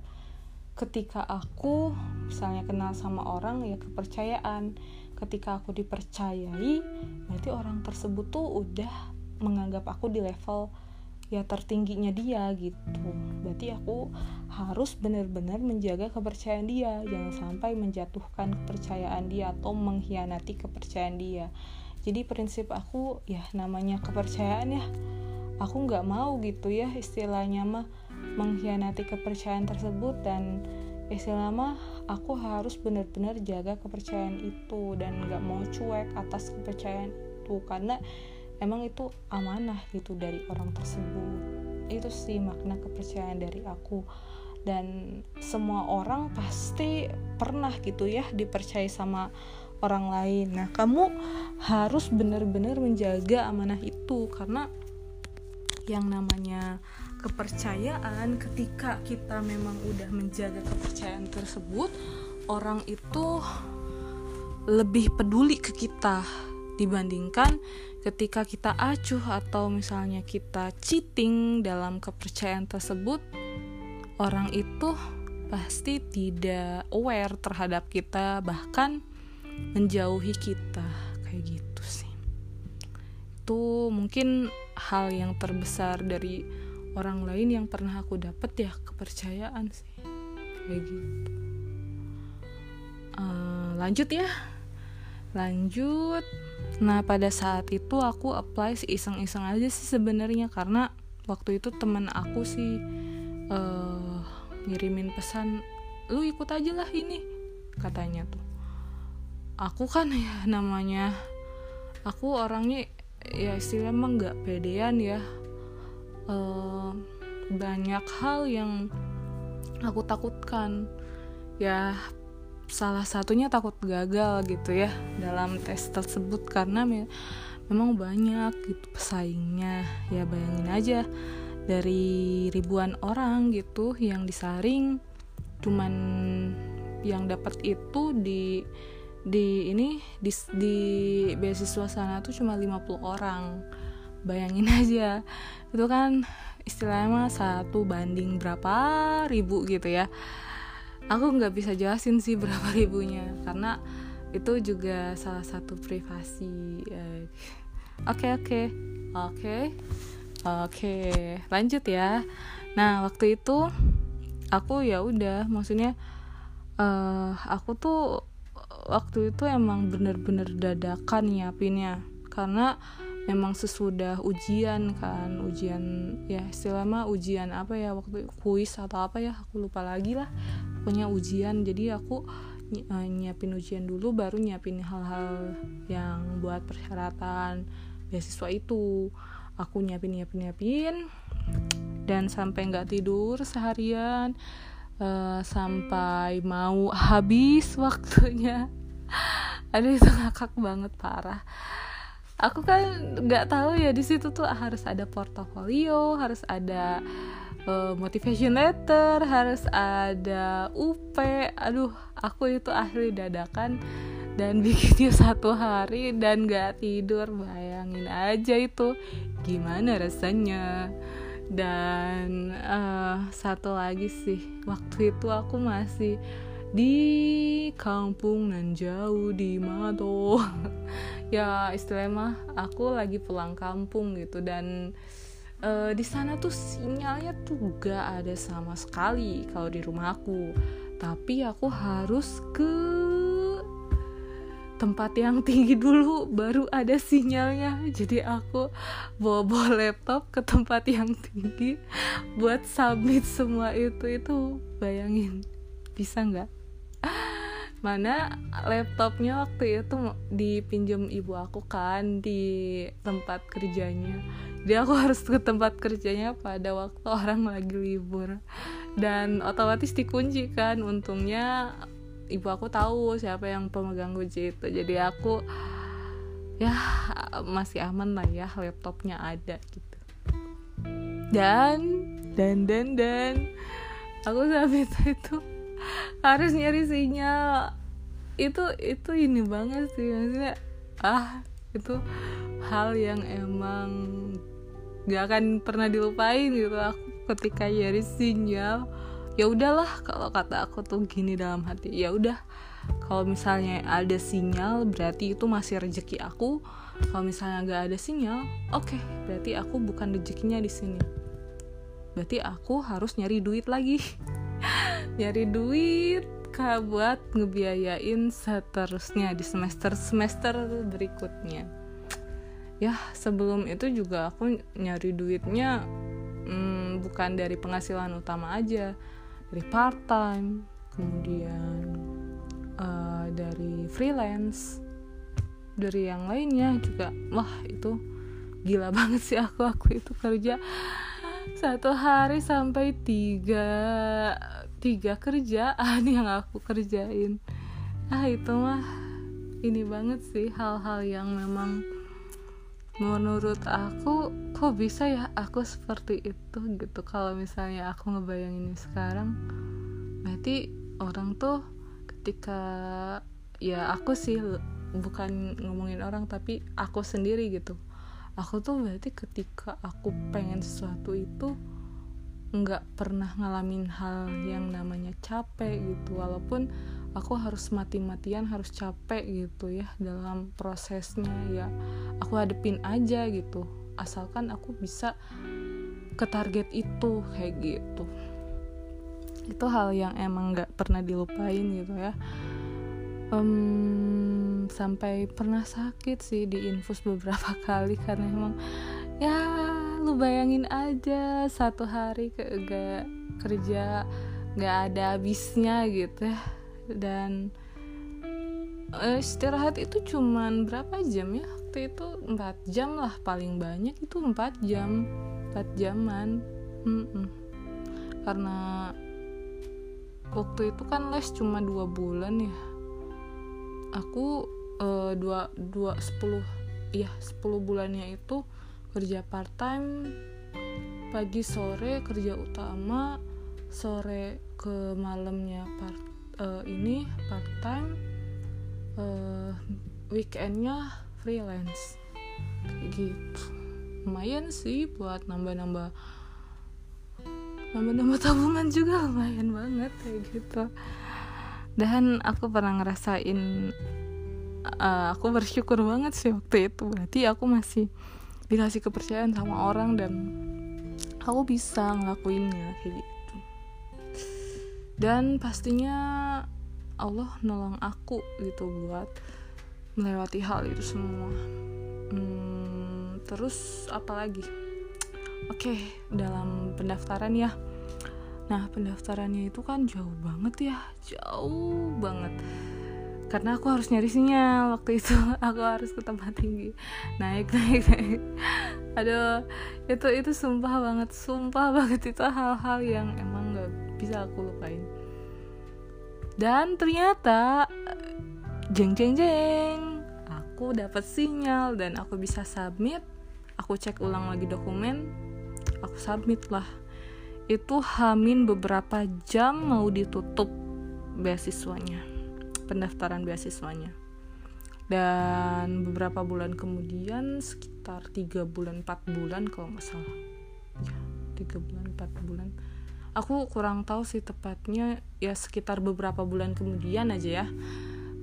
ketika aku misalnya kenal sama orang ya kepercayaan. Ketika aku dipercayai berarti orang tersebut tuh udah menganggap aku di level ya tertingginya dia gitu. Berarti aku harus benar-benar menjaga kepercayaan dia. Jangan sampai menjatuhkan kepercayaan dia atau mengkhianati kepercayaan dia. Jadi prinsip aku ya namanya kepercayaan ya aku nggak mau gitu ya istilahnya mah mengkhianati kepercayaan tersebut dan istilah mah aku harus benar-benar jaga kepercayaan itu dan nggak mau cuek atas kepercayaan itu. Karena emang itu amanah gitu dari orang tersebut. Itu sih makna kepercayaan dari aku. Dan semua orang pasti pernah gitu ya dipercaya sama orang lain. Nah kamu harus benar-benar menjaga amanah itu karena yang namanya kepercayaan ketika kita memang udah menjaga kepercayaan tersebut orang itu lebih peduli ke kita dibandingkan ketika kita acuh atau misalnya kita cheating dalam kepercayaan tersebut orang itu pasti tidak aware terhadap kita bahkan menjauhi kita. Kayak gitu sih. Itu mungkin hal yang terbesar dari orang lain yang pernah aku dapat ya kepercayaan sih. Kayak gitu. Uh, lanjut ya. Lanjut nah pada saat itu aku apply sih iseng-iseng aja sih sebenarnya karena waktu itu teman aku sih uh, ngirimin pesan lu ikut aja lah ini katanya tuh. Aku kan ya namanya aku orangnya ya istilahnya emang nggak pedean ya. Uh, banyak hal yang aku takutkan. Ya salah satunya takut gagal gitu ya dalam tes tersebut karena me memang banyak gitu pesaingnya. Ya bayangin aja dari ribuan orang gitu yang disaring cuman yang dapat itu di di ini di, di beasiswa sana tuh cuma 50 orang. Bayangin aja itu kan istilahnya mah satu banding berapa ribu gitu ya aku nggak bisa jelasin sih berapa ribunya karena itu juga salah satu privasi eh, oke oke oke oke lanjut ya. Nah waktu itu aku ya udah maksudnya uh, aku tuh waktu itu emang bener-bener dadakan nyiapinnya karena memang sesudah ujian kan ujian ya istilahnya ujian apa ya waktu kuis atau apa ya aku lupa lagi lah. Pokoknya ujian jadi aku uh, nyiapin ujian dulu baru nyiapin hal-hal yang buat persyaratan beasiswa itu. Aku nyiapin nyiapin nyiapin dan sampai nggak tidur seharian uh, sampai mau habis waktunya. Aduh itu ngakak banget parah aku kan nggak tahu ya di situ tuh harus ada portofolio harus ada uh, motivation letter harus ada UP aduh aku itu ahli dadakan dan bikinnya satu hari dan gak tidur. Bayangin aja itu gimana rasanya? Dan uh, satu lagi sih waktu itu aku masih di kampung nan jauh di Mato ya istilahnya mah aku lagi pulang kampung gitu dan uh, di sana tuh sinyalnya tuh gak ada sama sekali kalau di rumah aku. Tapi aku harus ke tempat yang tinggi dulu baru ada sinyalnya. Jadi aku bawa bawa laptop ke tempat yang tinggi buat submit semua itu itu bayangin bisa nggak mana laptopnya waktu itu dipinjam ibu aku kan di tempat kerjanya. Jadi aku harus ke tempat kerjanya pada waktu orang lagi libur. Dan otomatis dikunci kan. Untungnya ibu aku tahu siapa yang pemegang kunci itu. Jadi aku ya masih aman lah ya laptopnya ada gitu. Dan dan dan dan aku sampai itu harus nyari sinyal. Itu itu ini banget sih maksudnya ah itu hal yang emang gak akan pernah dilupain gitu. Aku ketika nyari sinyal ya udahlah kalau kata aku tuh gini dalam hati ya udah. Kalau misalnya ada sinyal berarti itu masih rezeki aku. Kalau misalnya gak ada sinyal oke okay, berarti aku bukan rezekinya di sini berarti aku harus nyari duit lagi. Nyari duit kak buat ngebiayain seterusnya di semester semester berikutnya. Ya sebelum itu juga aku nyari duitnya hmm, bukan dari penghasilan utama aja. Dari part time kemudian uh, dari freelance. Dari yang lainnya juga wah itu gila banget sih aku aku itu kerja satu hari sampai tiga tiga kerjaan yang aku kerjain. Ah itu mah ini banget sih hal-hal yang memang menurut aku kok bisa ya aku seperti itu gitu. Kalau misalnya aku ngebayangin sekarang berarti orang tuh ketika ya aku sih bukan ngomongin orang tapi aku sendiri gitu aku tuh berarti ketika aku pengen sesuatu itu nggak pernah ngalamin hal yang namanya capek gitu. Walaupun aku harus mati-matian harus capek gitu ya dalam prosesnya. Ya aku hadepin aja gitu. Asalkan aku bisa ke target itu kayak gitu. Itu hal yang emang nggak pernah dilupain gitu ya um, sampai pernah sakit sih di infus beberapa kali karena emang ya lu bayangin aja satu hari ke gak kerja nggak ada habisnya gitu. Ya dan uh, istirahat itu cuman berapa jam ya? Waktu itu 4 jam lah paling banyak itu 4 jam 4 jaman. Mm -mm. karena waktu itu kan les cuma dua bulan ya aku uh, dua dua sepuluh ya sepuluh bulannya itu kerja part time pagi sore kerja utama sore ke malamnya part uh, ini part time uh, weekendnya freelance. Gitu. Lumayan sih buat nambah-nambah nambah-nambah tabungan juga lumayan banget kayak gitu dan aku pernah ngerasain uh, aku bersyukur banget sih waktu itu. Berarti aku masih dikasih kepercayaan sama orang dan aku bisa ngelakuinnya kayak gitu. Dan pastinya Allah nolong aku gitu buat melewati hal itu semua. Hmm, terus apa lagi? Oke okay, dalam pendaftaran ya nah pendaftarannya itu kan jauh banget ya jauh banget. Karena aku harus nyari sinyal waktu itu aku harus ke tempat tinggi. Naik naik naik. Aduh itu itu sumpah banget sumpah banget. Itu hal-hal yang emang gak bisa aku lupain. Dan ternyata jeng jeng jeng aku dapat sinyal dan aku bisa submit. Aku cek ulang lagi dokumen aku submit lah itu hamin beberapa jam mau ditutup beasiswanya pendaftaran beasiswanya. Dan beberapa bulan kemudian sekitar tiga bulan 4 bulan kalau nggak salah. Ya tiga bulan 4 bulan. Aku kurang tahu sih tepatnya ya sekitar beberapa bulan kemudian aja ya.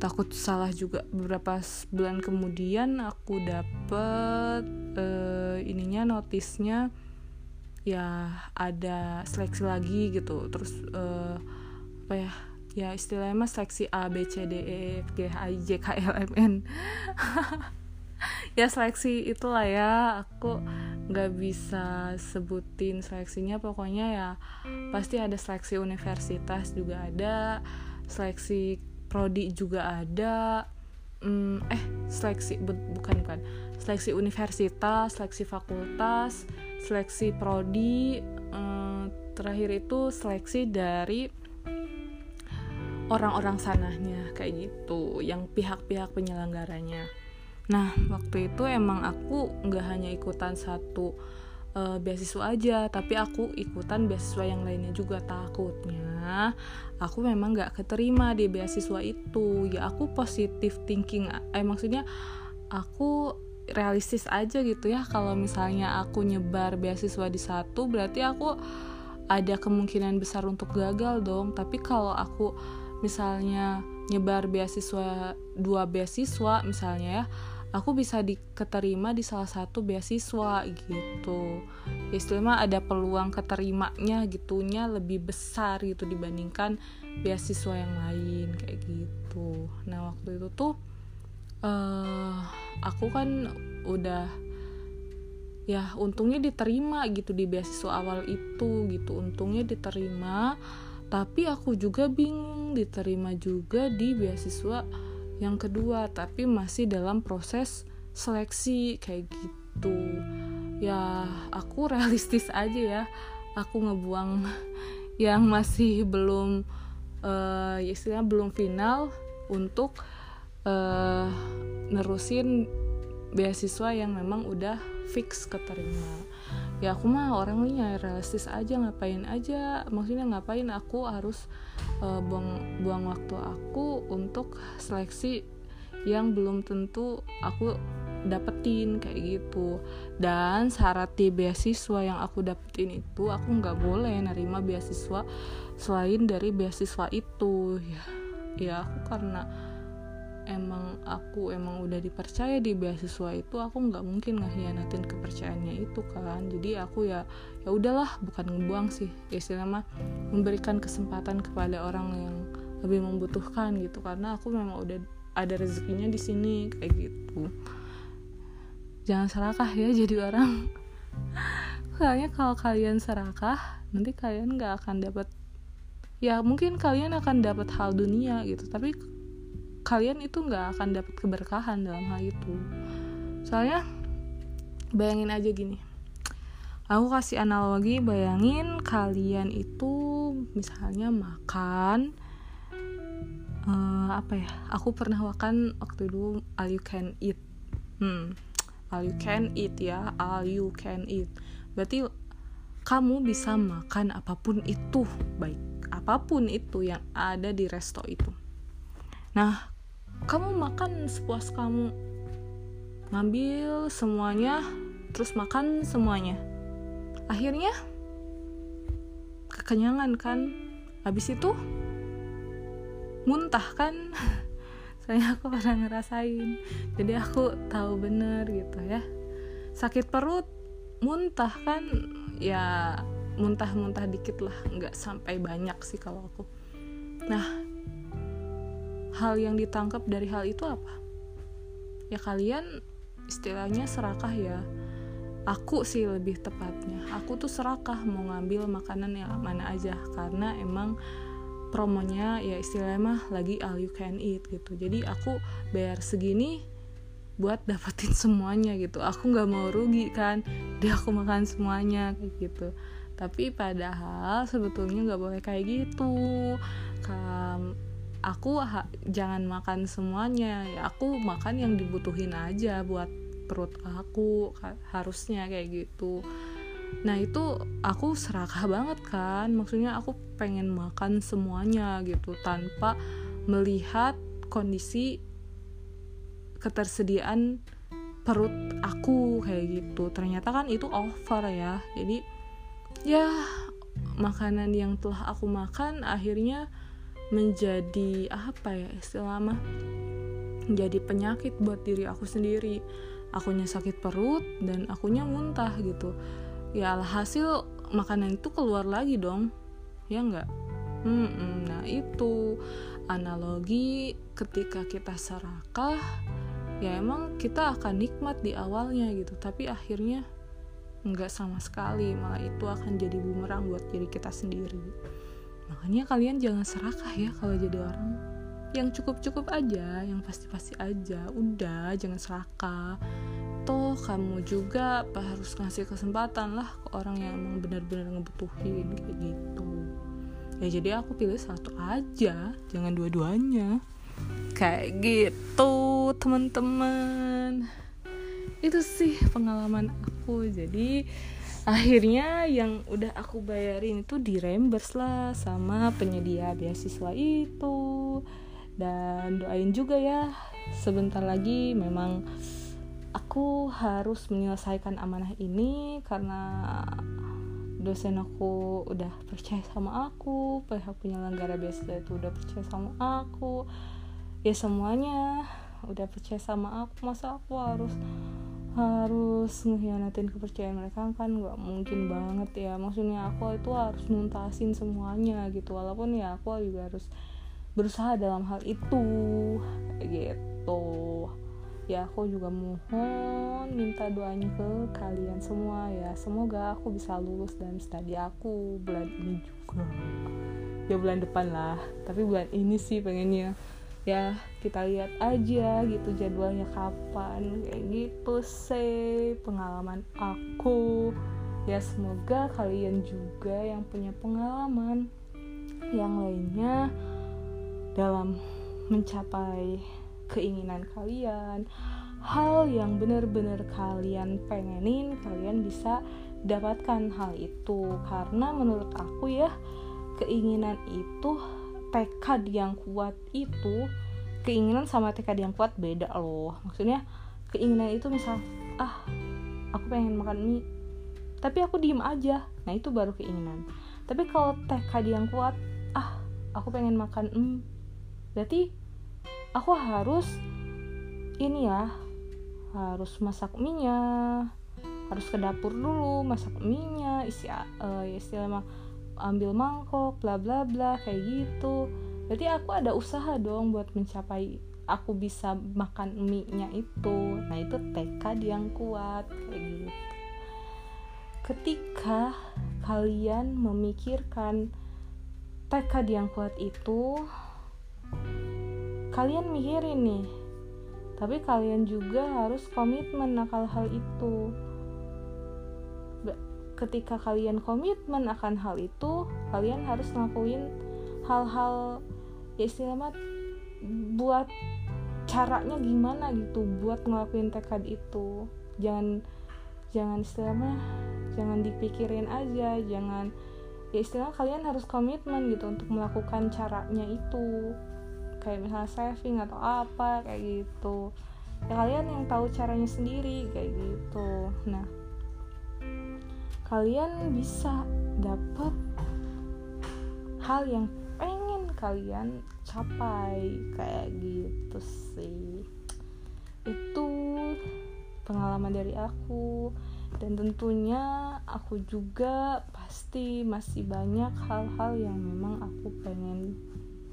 Takut salah juga. Beberapa bulan kemudian aku dapet uh, ininya notisnya ya ada seleksi lagi gitu. Terus uh, apa ya ya istilahnya mas seleksi A B C D E F G H I J K L M N. Ya seleksi itulah ya. Aku nggak bisa sebutin seleksinya. Pokoknya ya pasti ada seleksi universitas juga ada seleksi prodi juga ada. Hmm, eh seleksi bu bukan bukan. Seleksi universitas seleksi fakultas seleksi prodi hmm, terakhir itu seleksi dari orang-orang sananya kayak gitu yang pihak-pihak penyelenggaranya Nah, waktu itu emang aku nggak hanya ikutan satu uh, beasiswa aja, tapi aku ikutan beasiswa yang lainnya juga. Takutnya aku memang nggak keterima di beasiswa itu. Ya aku positif thinking, eh maksudnya aku realistis aja gitu ya. Kalau misalnya aku nyebar beasiswa di satu, berarti aku ada kemungkinan besar untuk gagal dong. Tapi kalau aku misalnya nyebar beasiswa dua beasiswa misalnya ya aku bisa diketerima di salah satu beasiswa gitu istilahnya ada peluang keterimanya gitunya lebih besar gitu dibandingkan beasiswa yang lain kayak gitu nah waktu itu tuh uh, aku kan udah ya untungnya diterima gitu di beasiswa awal itu gitu untungnya diterima. Tapi aku juga bingung diterima juga di beasiswa yang kedua tapi masih dalam proses seleksi kayak gitu. Ya aku realistis aja ya. Aku ngebuang yang masih belum uh, istilahnya belum final untuk uh, nerusin beasiswa yang memang udah fix keterima. Ya aku mah orangnya realistis aja ngapain aja. Maksudnya ngapain aku harus uh, buang buang waktu aku untuk seleksi yang belum tentu aku dapetin kayak gitu. Dan syarat di beasiswa yang aku dapetin itu aku nggak boleh nerima beasiswa selain dari beasiswa itu. Ya ya aku karena emang aku emang udah dipercaya di beasiswa itu aku nggak mungkin ngehianatin kepercayaannya itu kan. Jadi aku ya ya udahlah bukan ngebuang sih. Istilahnya mah memberikan kesempatan kepada orang yang lebih membutuhkan gitu. Karena aku memang udah ada rezekinya di sini kayak gitu. Jangan serakah ya jadi orang. Kayaknya kalau kalian serakah nanti kalian nggak akan dapat ya mungkin kalian akan dapat hal dunia gitu. Tapi kalian itu nggak akan dapat keberkahan dalam hal itu. Soalnya bayangin aja gini. Aku kasih analogi bayangin kalian itu misalnya makan uh, apa ya aku pernah makan waktu dulu all you can eat. Hmm all you can eat ya all you can eat. Berarti kamu bisa makan apa pun itu baik apa pun itu yang ada di resto itu. Nah kamu makan sepuas kamu. Ngambil semuanya terus makan semuanya. Akhirnya kekenyangan kan. Habis itu muntah kan. Saya aku pernah ngerasain. Jadi aku tahu bener gitu ya. Sakit perut muntah kan. Ya muntah-muntah dikit lah. Nggak sampai banyak sih kalau aku. Nah hal yang ditangkap dari hal itu apa? Ya kalian istilahnya serakah ya. Aku sih lebih tepatnya. Aku tuh serakah mau ngambil makanan yang mana aja karena emang promonya ya istilahnya mah lagi all you can eat gitu. Jadi aku bayar segini buat dapetin semuanya gitu. Aku nggak mau rugi kan dia aku makan semuanya gitu. Tapi padahal sebetulnya nggak boleh kayak gitu aku jangan makan semuanya. Ya aku makan yang dibutuhin aja buat perut aku harusnya kayak gitu. Nah itu aku serakah banget kan. Maksudnya aku pengen makan semuanya gitu tanpa melihat kondisi ketersediaan perut aku kayak gitu. Ternyata kan itu over ya. Jadi ya makanan yang telah aku makan akhirnya menjadi apa ya istilah mah menjadi penyakit buat diri aku sendiri. Akunya sakit perut dan akunya muntah gitu. Ya alhasil makanan itu keluar lagi dong ya enggak hmm, nah itu analogi ketika kita serakah ya emang kita akan nikmat di awalnya gitu tapi akhirnya enggak sama sekali. Malah itu akan jadi bumerang buat diri kita sendiri makanya kalian jangan serakah ya kalau jadi orang. Yang cukup-cukup aja yang pasti-pasti aja. Udah jangan serakah. Toh kamu juga harus ngasih kesempatan lah ke orang yang emang benar-benar ngebutuhin kayak gitu. Ya jadi aku pilih satu aja jangan dua-duanya. Kayak gitu teman-teman. Itu sih pengalaman aku. Jadi akhirnya yang udah aku bayarin itu di reimburse lah sama penyedia beasiswa itu. Dan doain juga ya sebentar lagi memang aku harus menyelesaikan amanah ini karena dosen aku udah percaya sama aku pihak penyelenggara beasiswa itu udah percaya sama aku. Ya semuanya udah percaya sama aku masa aku harus harus ngehianatin kepercayaan mereka kan nggak mungkin banget ya. Maksudnya aku itu harus nuntasin semuanya gitu. Walaupun ya aku juga harus berusaha dalam hal itu gitu. Ya aku juga mohon minta doanya ke kalian semua ya. Semoga aku bisa lulus dan studi aku bulan ini juga. Ya bulan depan lah. Tapi bulan ini sih pengennya ya kita lihat aja gitu jadwalnya kapan. Kayak gitu sih pengalaman aku. Ya semoga kalian juga yang punya pengalaman. Yang lainnya dalam mencapai keinginan kalian. Hal yang benar-benar kalian pengenin kalian bisa dapatkan hal itu. Karena menurut aku ya keinginan itu tekad yang kuat itu keinginan sama tekad yang kuat beda loh. Maksudnya keinginan itu misal ah aku pengen makan mie tapi aku diem aja. Nah itu baru keinginan. Tapi kalau tekad yang kuat ah aku pengen makan mie berarti aku harus ini ya harus masak mie nya harus ke dapur dulu masak mie nya isi uh, istilah ambil mangkok bla bla bla kayak gitu. Berarti aku ada usaha dong buat mencapai aku bisa makan mie nya itu. Nah itu tekad yang kuat kayak gitu. Ketika kalian memikirkan tekad yang kuat itu kalian mikirin nih. Tapi kalian juga harus komitmen akan hal itu ketika kalian komitmen akan hal itu kalian harus ngelakuin hal-hal ya istilahnya buat caranya gimana gitu buat ngelakuin tekad itu. Jangan jangan istilahnya jangan dipikirin aja jangan ya istilah kalian harus komitmen gitu untuk melakukan caranya itu. Kayak misalnya saving atau apa kayak gitu. Ya kalian yang tahu caranya sendiri kayak gitu. Nah kalian bisa dapat hal yang kalian capai. Kayak gitu sih. Itu pengalaman dari aku. Dan tentunya aku juga pasti masih banyak hal-hal yang memang aku pengen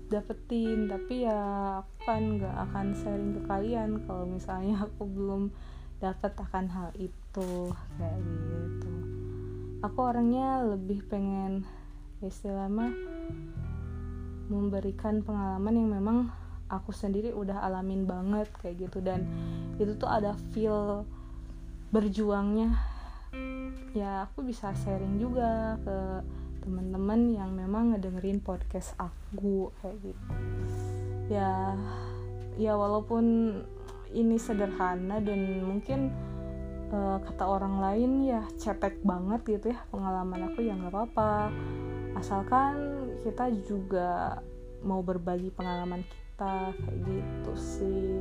dapetin. Tapi ya aku kan nggak akan sharing ke kalian kalau misalnya aku belum dapat akan hal itu. Kayak gitu aku orangnya lebih pengen istilahnya memberikan pengalaman yang memang aku sendiri udah alamin banget kayak gitu. Dan itu tuh ada feel berjuangnya. Ya aku bisa sharing juga ke teman-teman yang memang ngedengerin podcast aku kayak gitu. Ya ya walaupun ini sederhana dan mungkin uh, kata orang lain ya cetek banget gitu ya pengalaman aku ya nggak apa-apa. Asalkan kita juga mau berbagi pengalaman kita kayak gitu sih.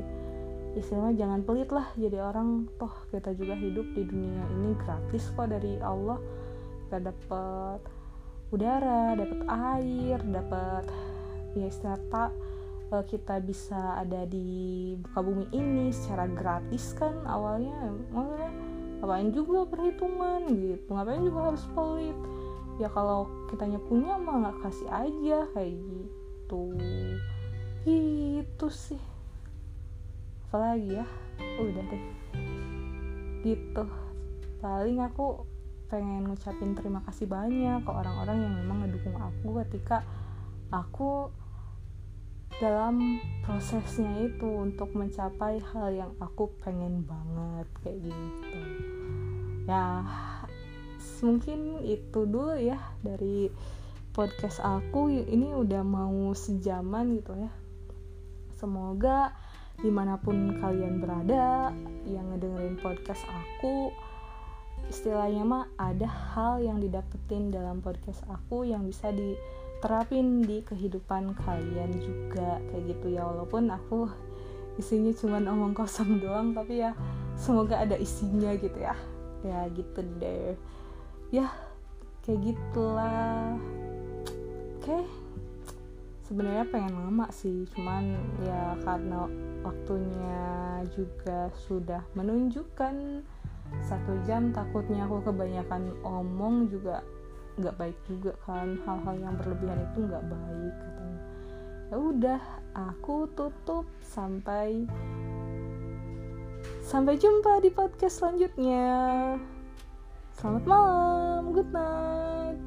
Istilahnya jangan pelit lah jadi orang toh kita juga hidup di dunia ini gratis kok dari Allah. Kita dapat udara dapat air dapat ya istilah tak kita bisa ada di buka bumi ini secara gratis kan awalnya. Maksudnya ngapain juga perhitungan gitu? Ngapain juga harus pelit? Ya kalau kitanya punya mah nggak kasih aja kayak gitu. Gitu sih. Apalagi ya? Udah deh. Gitu. Paling aku pengen ngucapin terima kasih banyak ke orang-orang yang memang ngedukung aku ketika aku dalam prosesnya itu untuk mencapai hal yang aku pengen banget kayak gitu. Ya mungkin itu dulu ya dari podcast aku. Ini udah mau sejaman gitu ya. Semoga di mana pun kalian berada yang ngedengerin podcast aku istilahnya mah ada hal yang didapetin dalam podcast aku yang bisa diterapin di kehidupan kalian juga kayak gitu ya. Walaupun aku isinya cuma omong kosong doang tapi ya semoga ada isinya gitu ya. Ya gitu deh. Ya kayak gitulah. Oke. Okay. sebenarnya pengen lama sih cuman ya karena waktunya juga sudah menunjukkan satu jam takutnya aku kebanyakan omong juga nggak baik juga kan hal-hal yang berlebihan itu nggak baik katanya ya udah aku tutup sampai sampai jumpa di podcast selanjutnya Selamat malam, good night.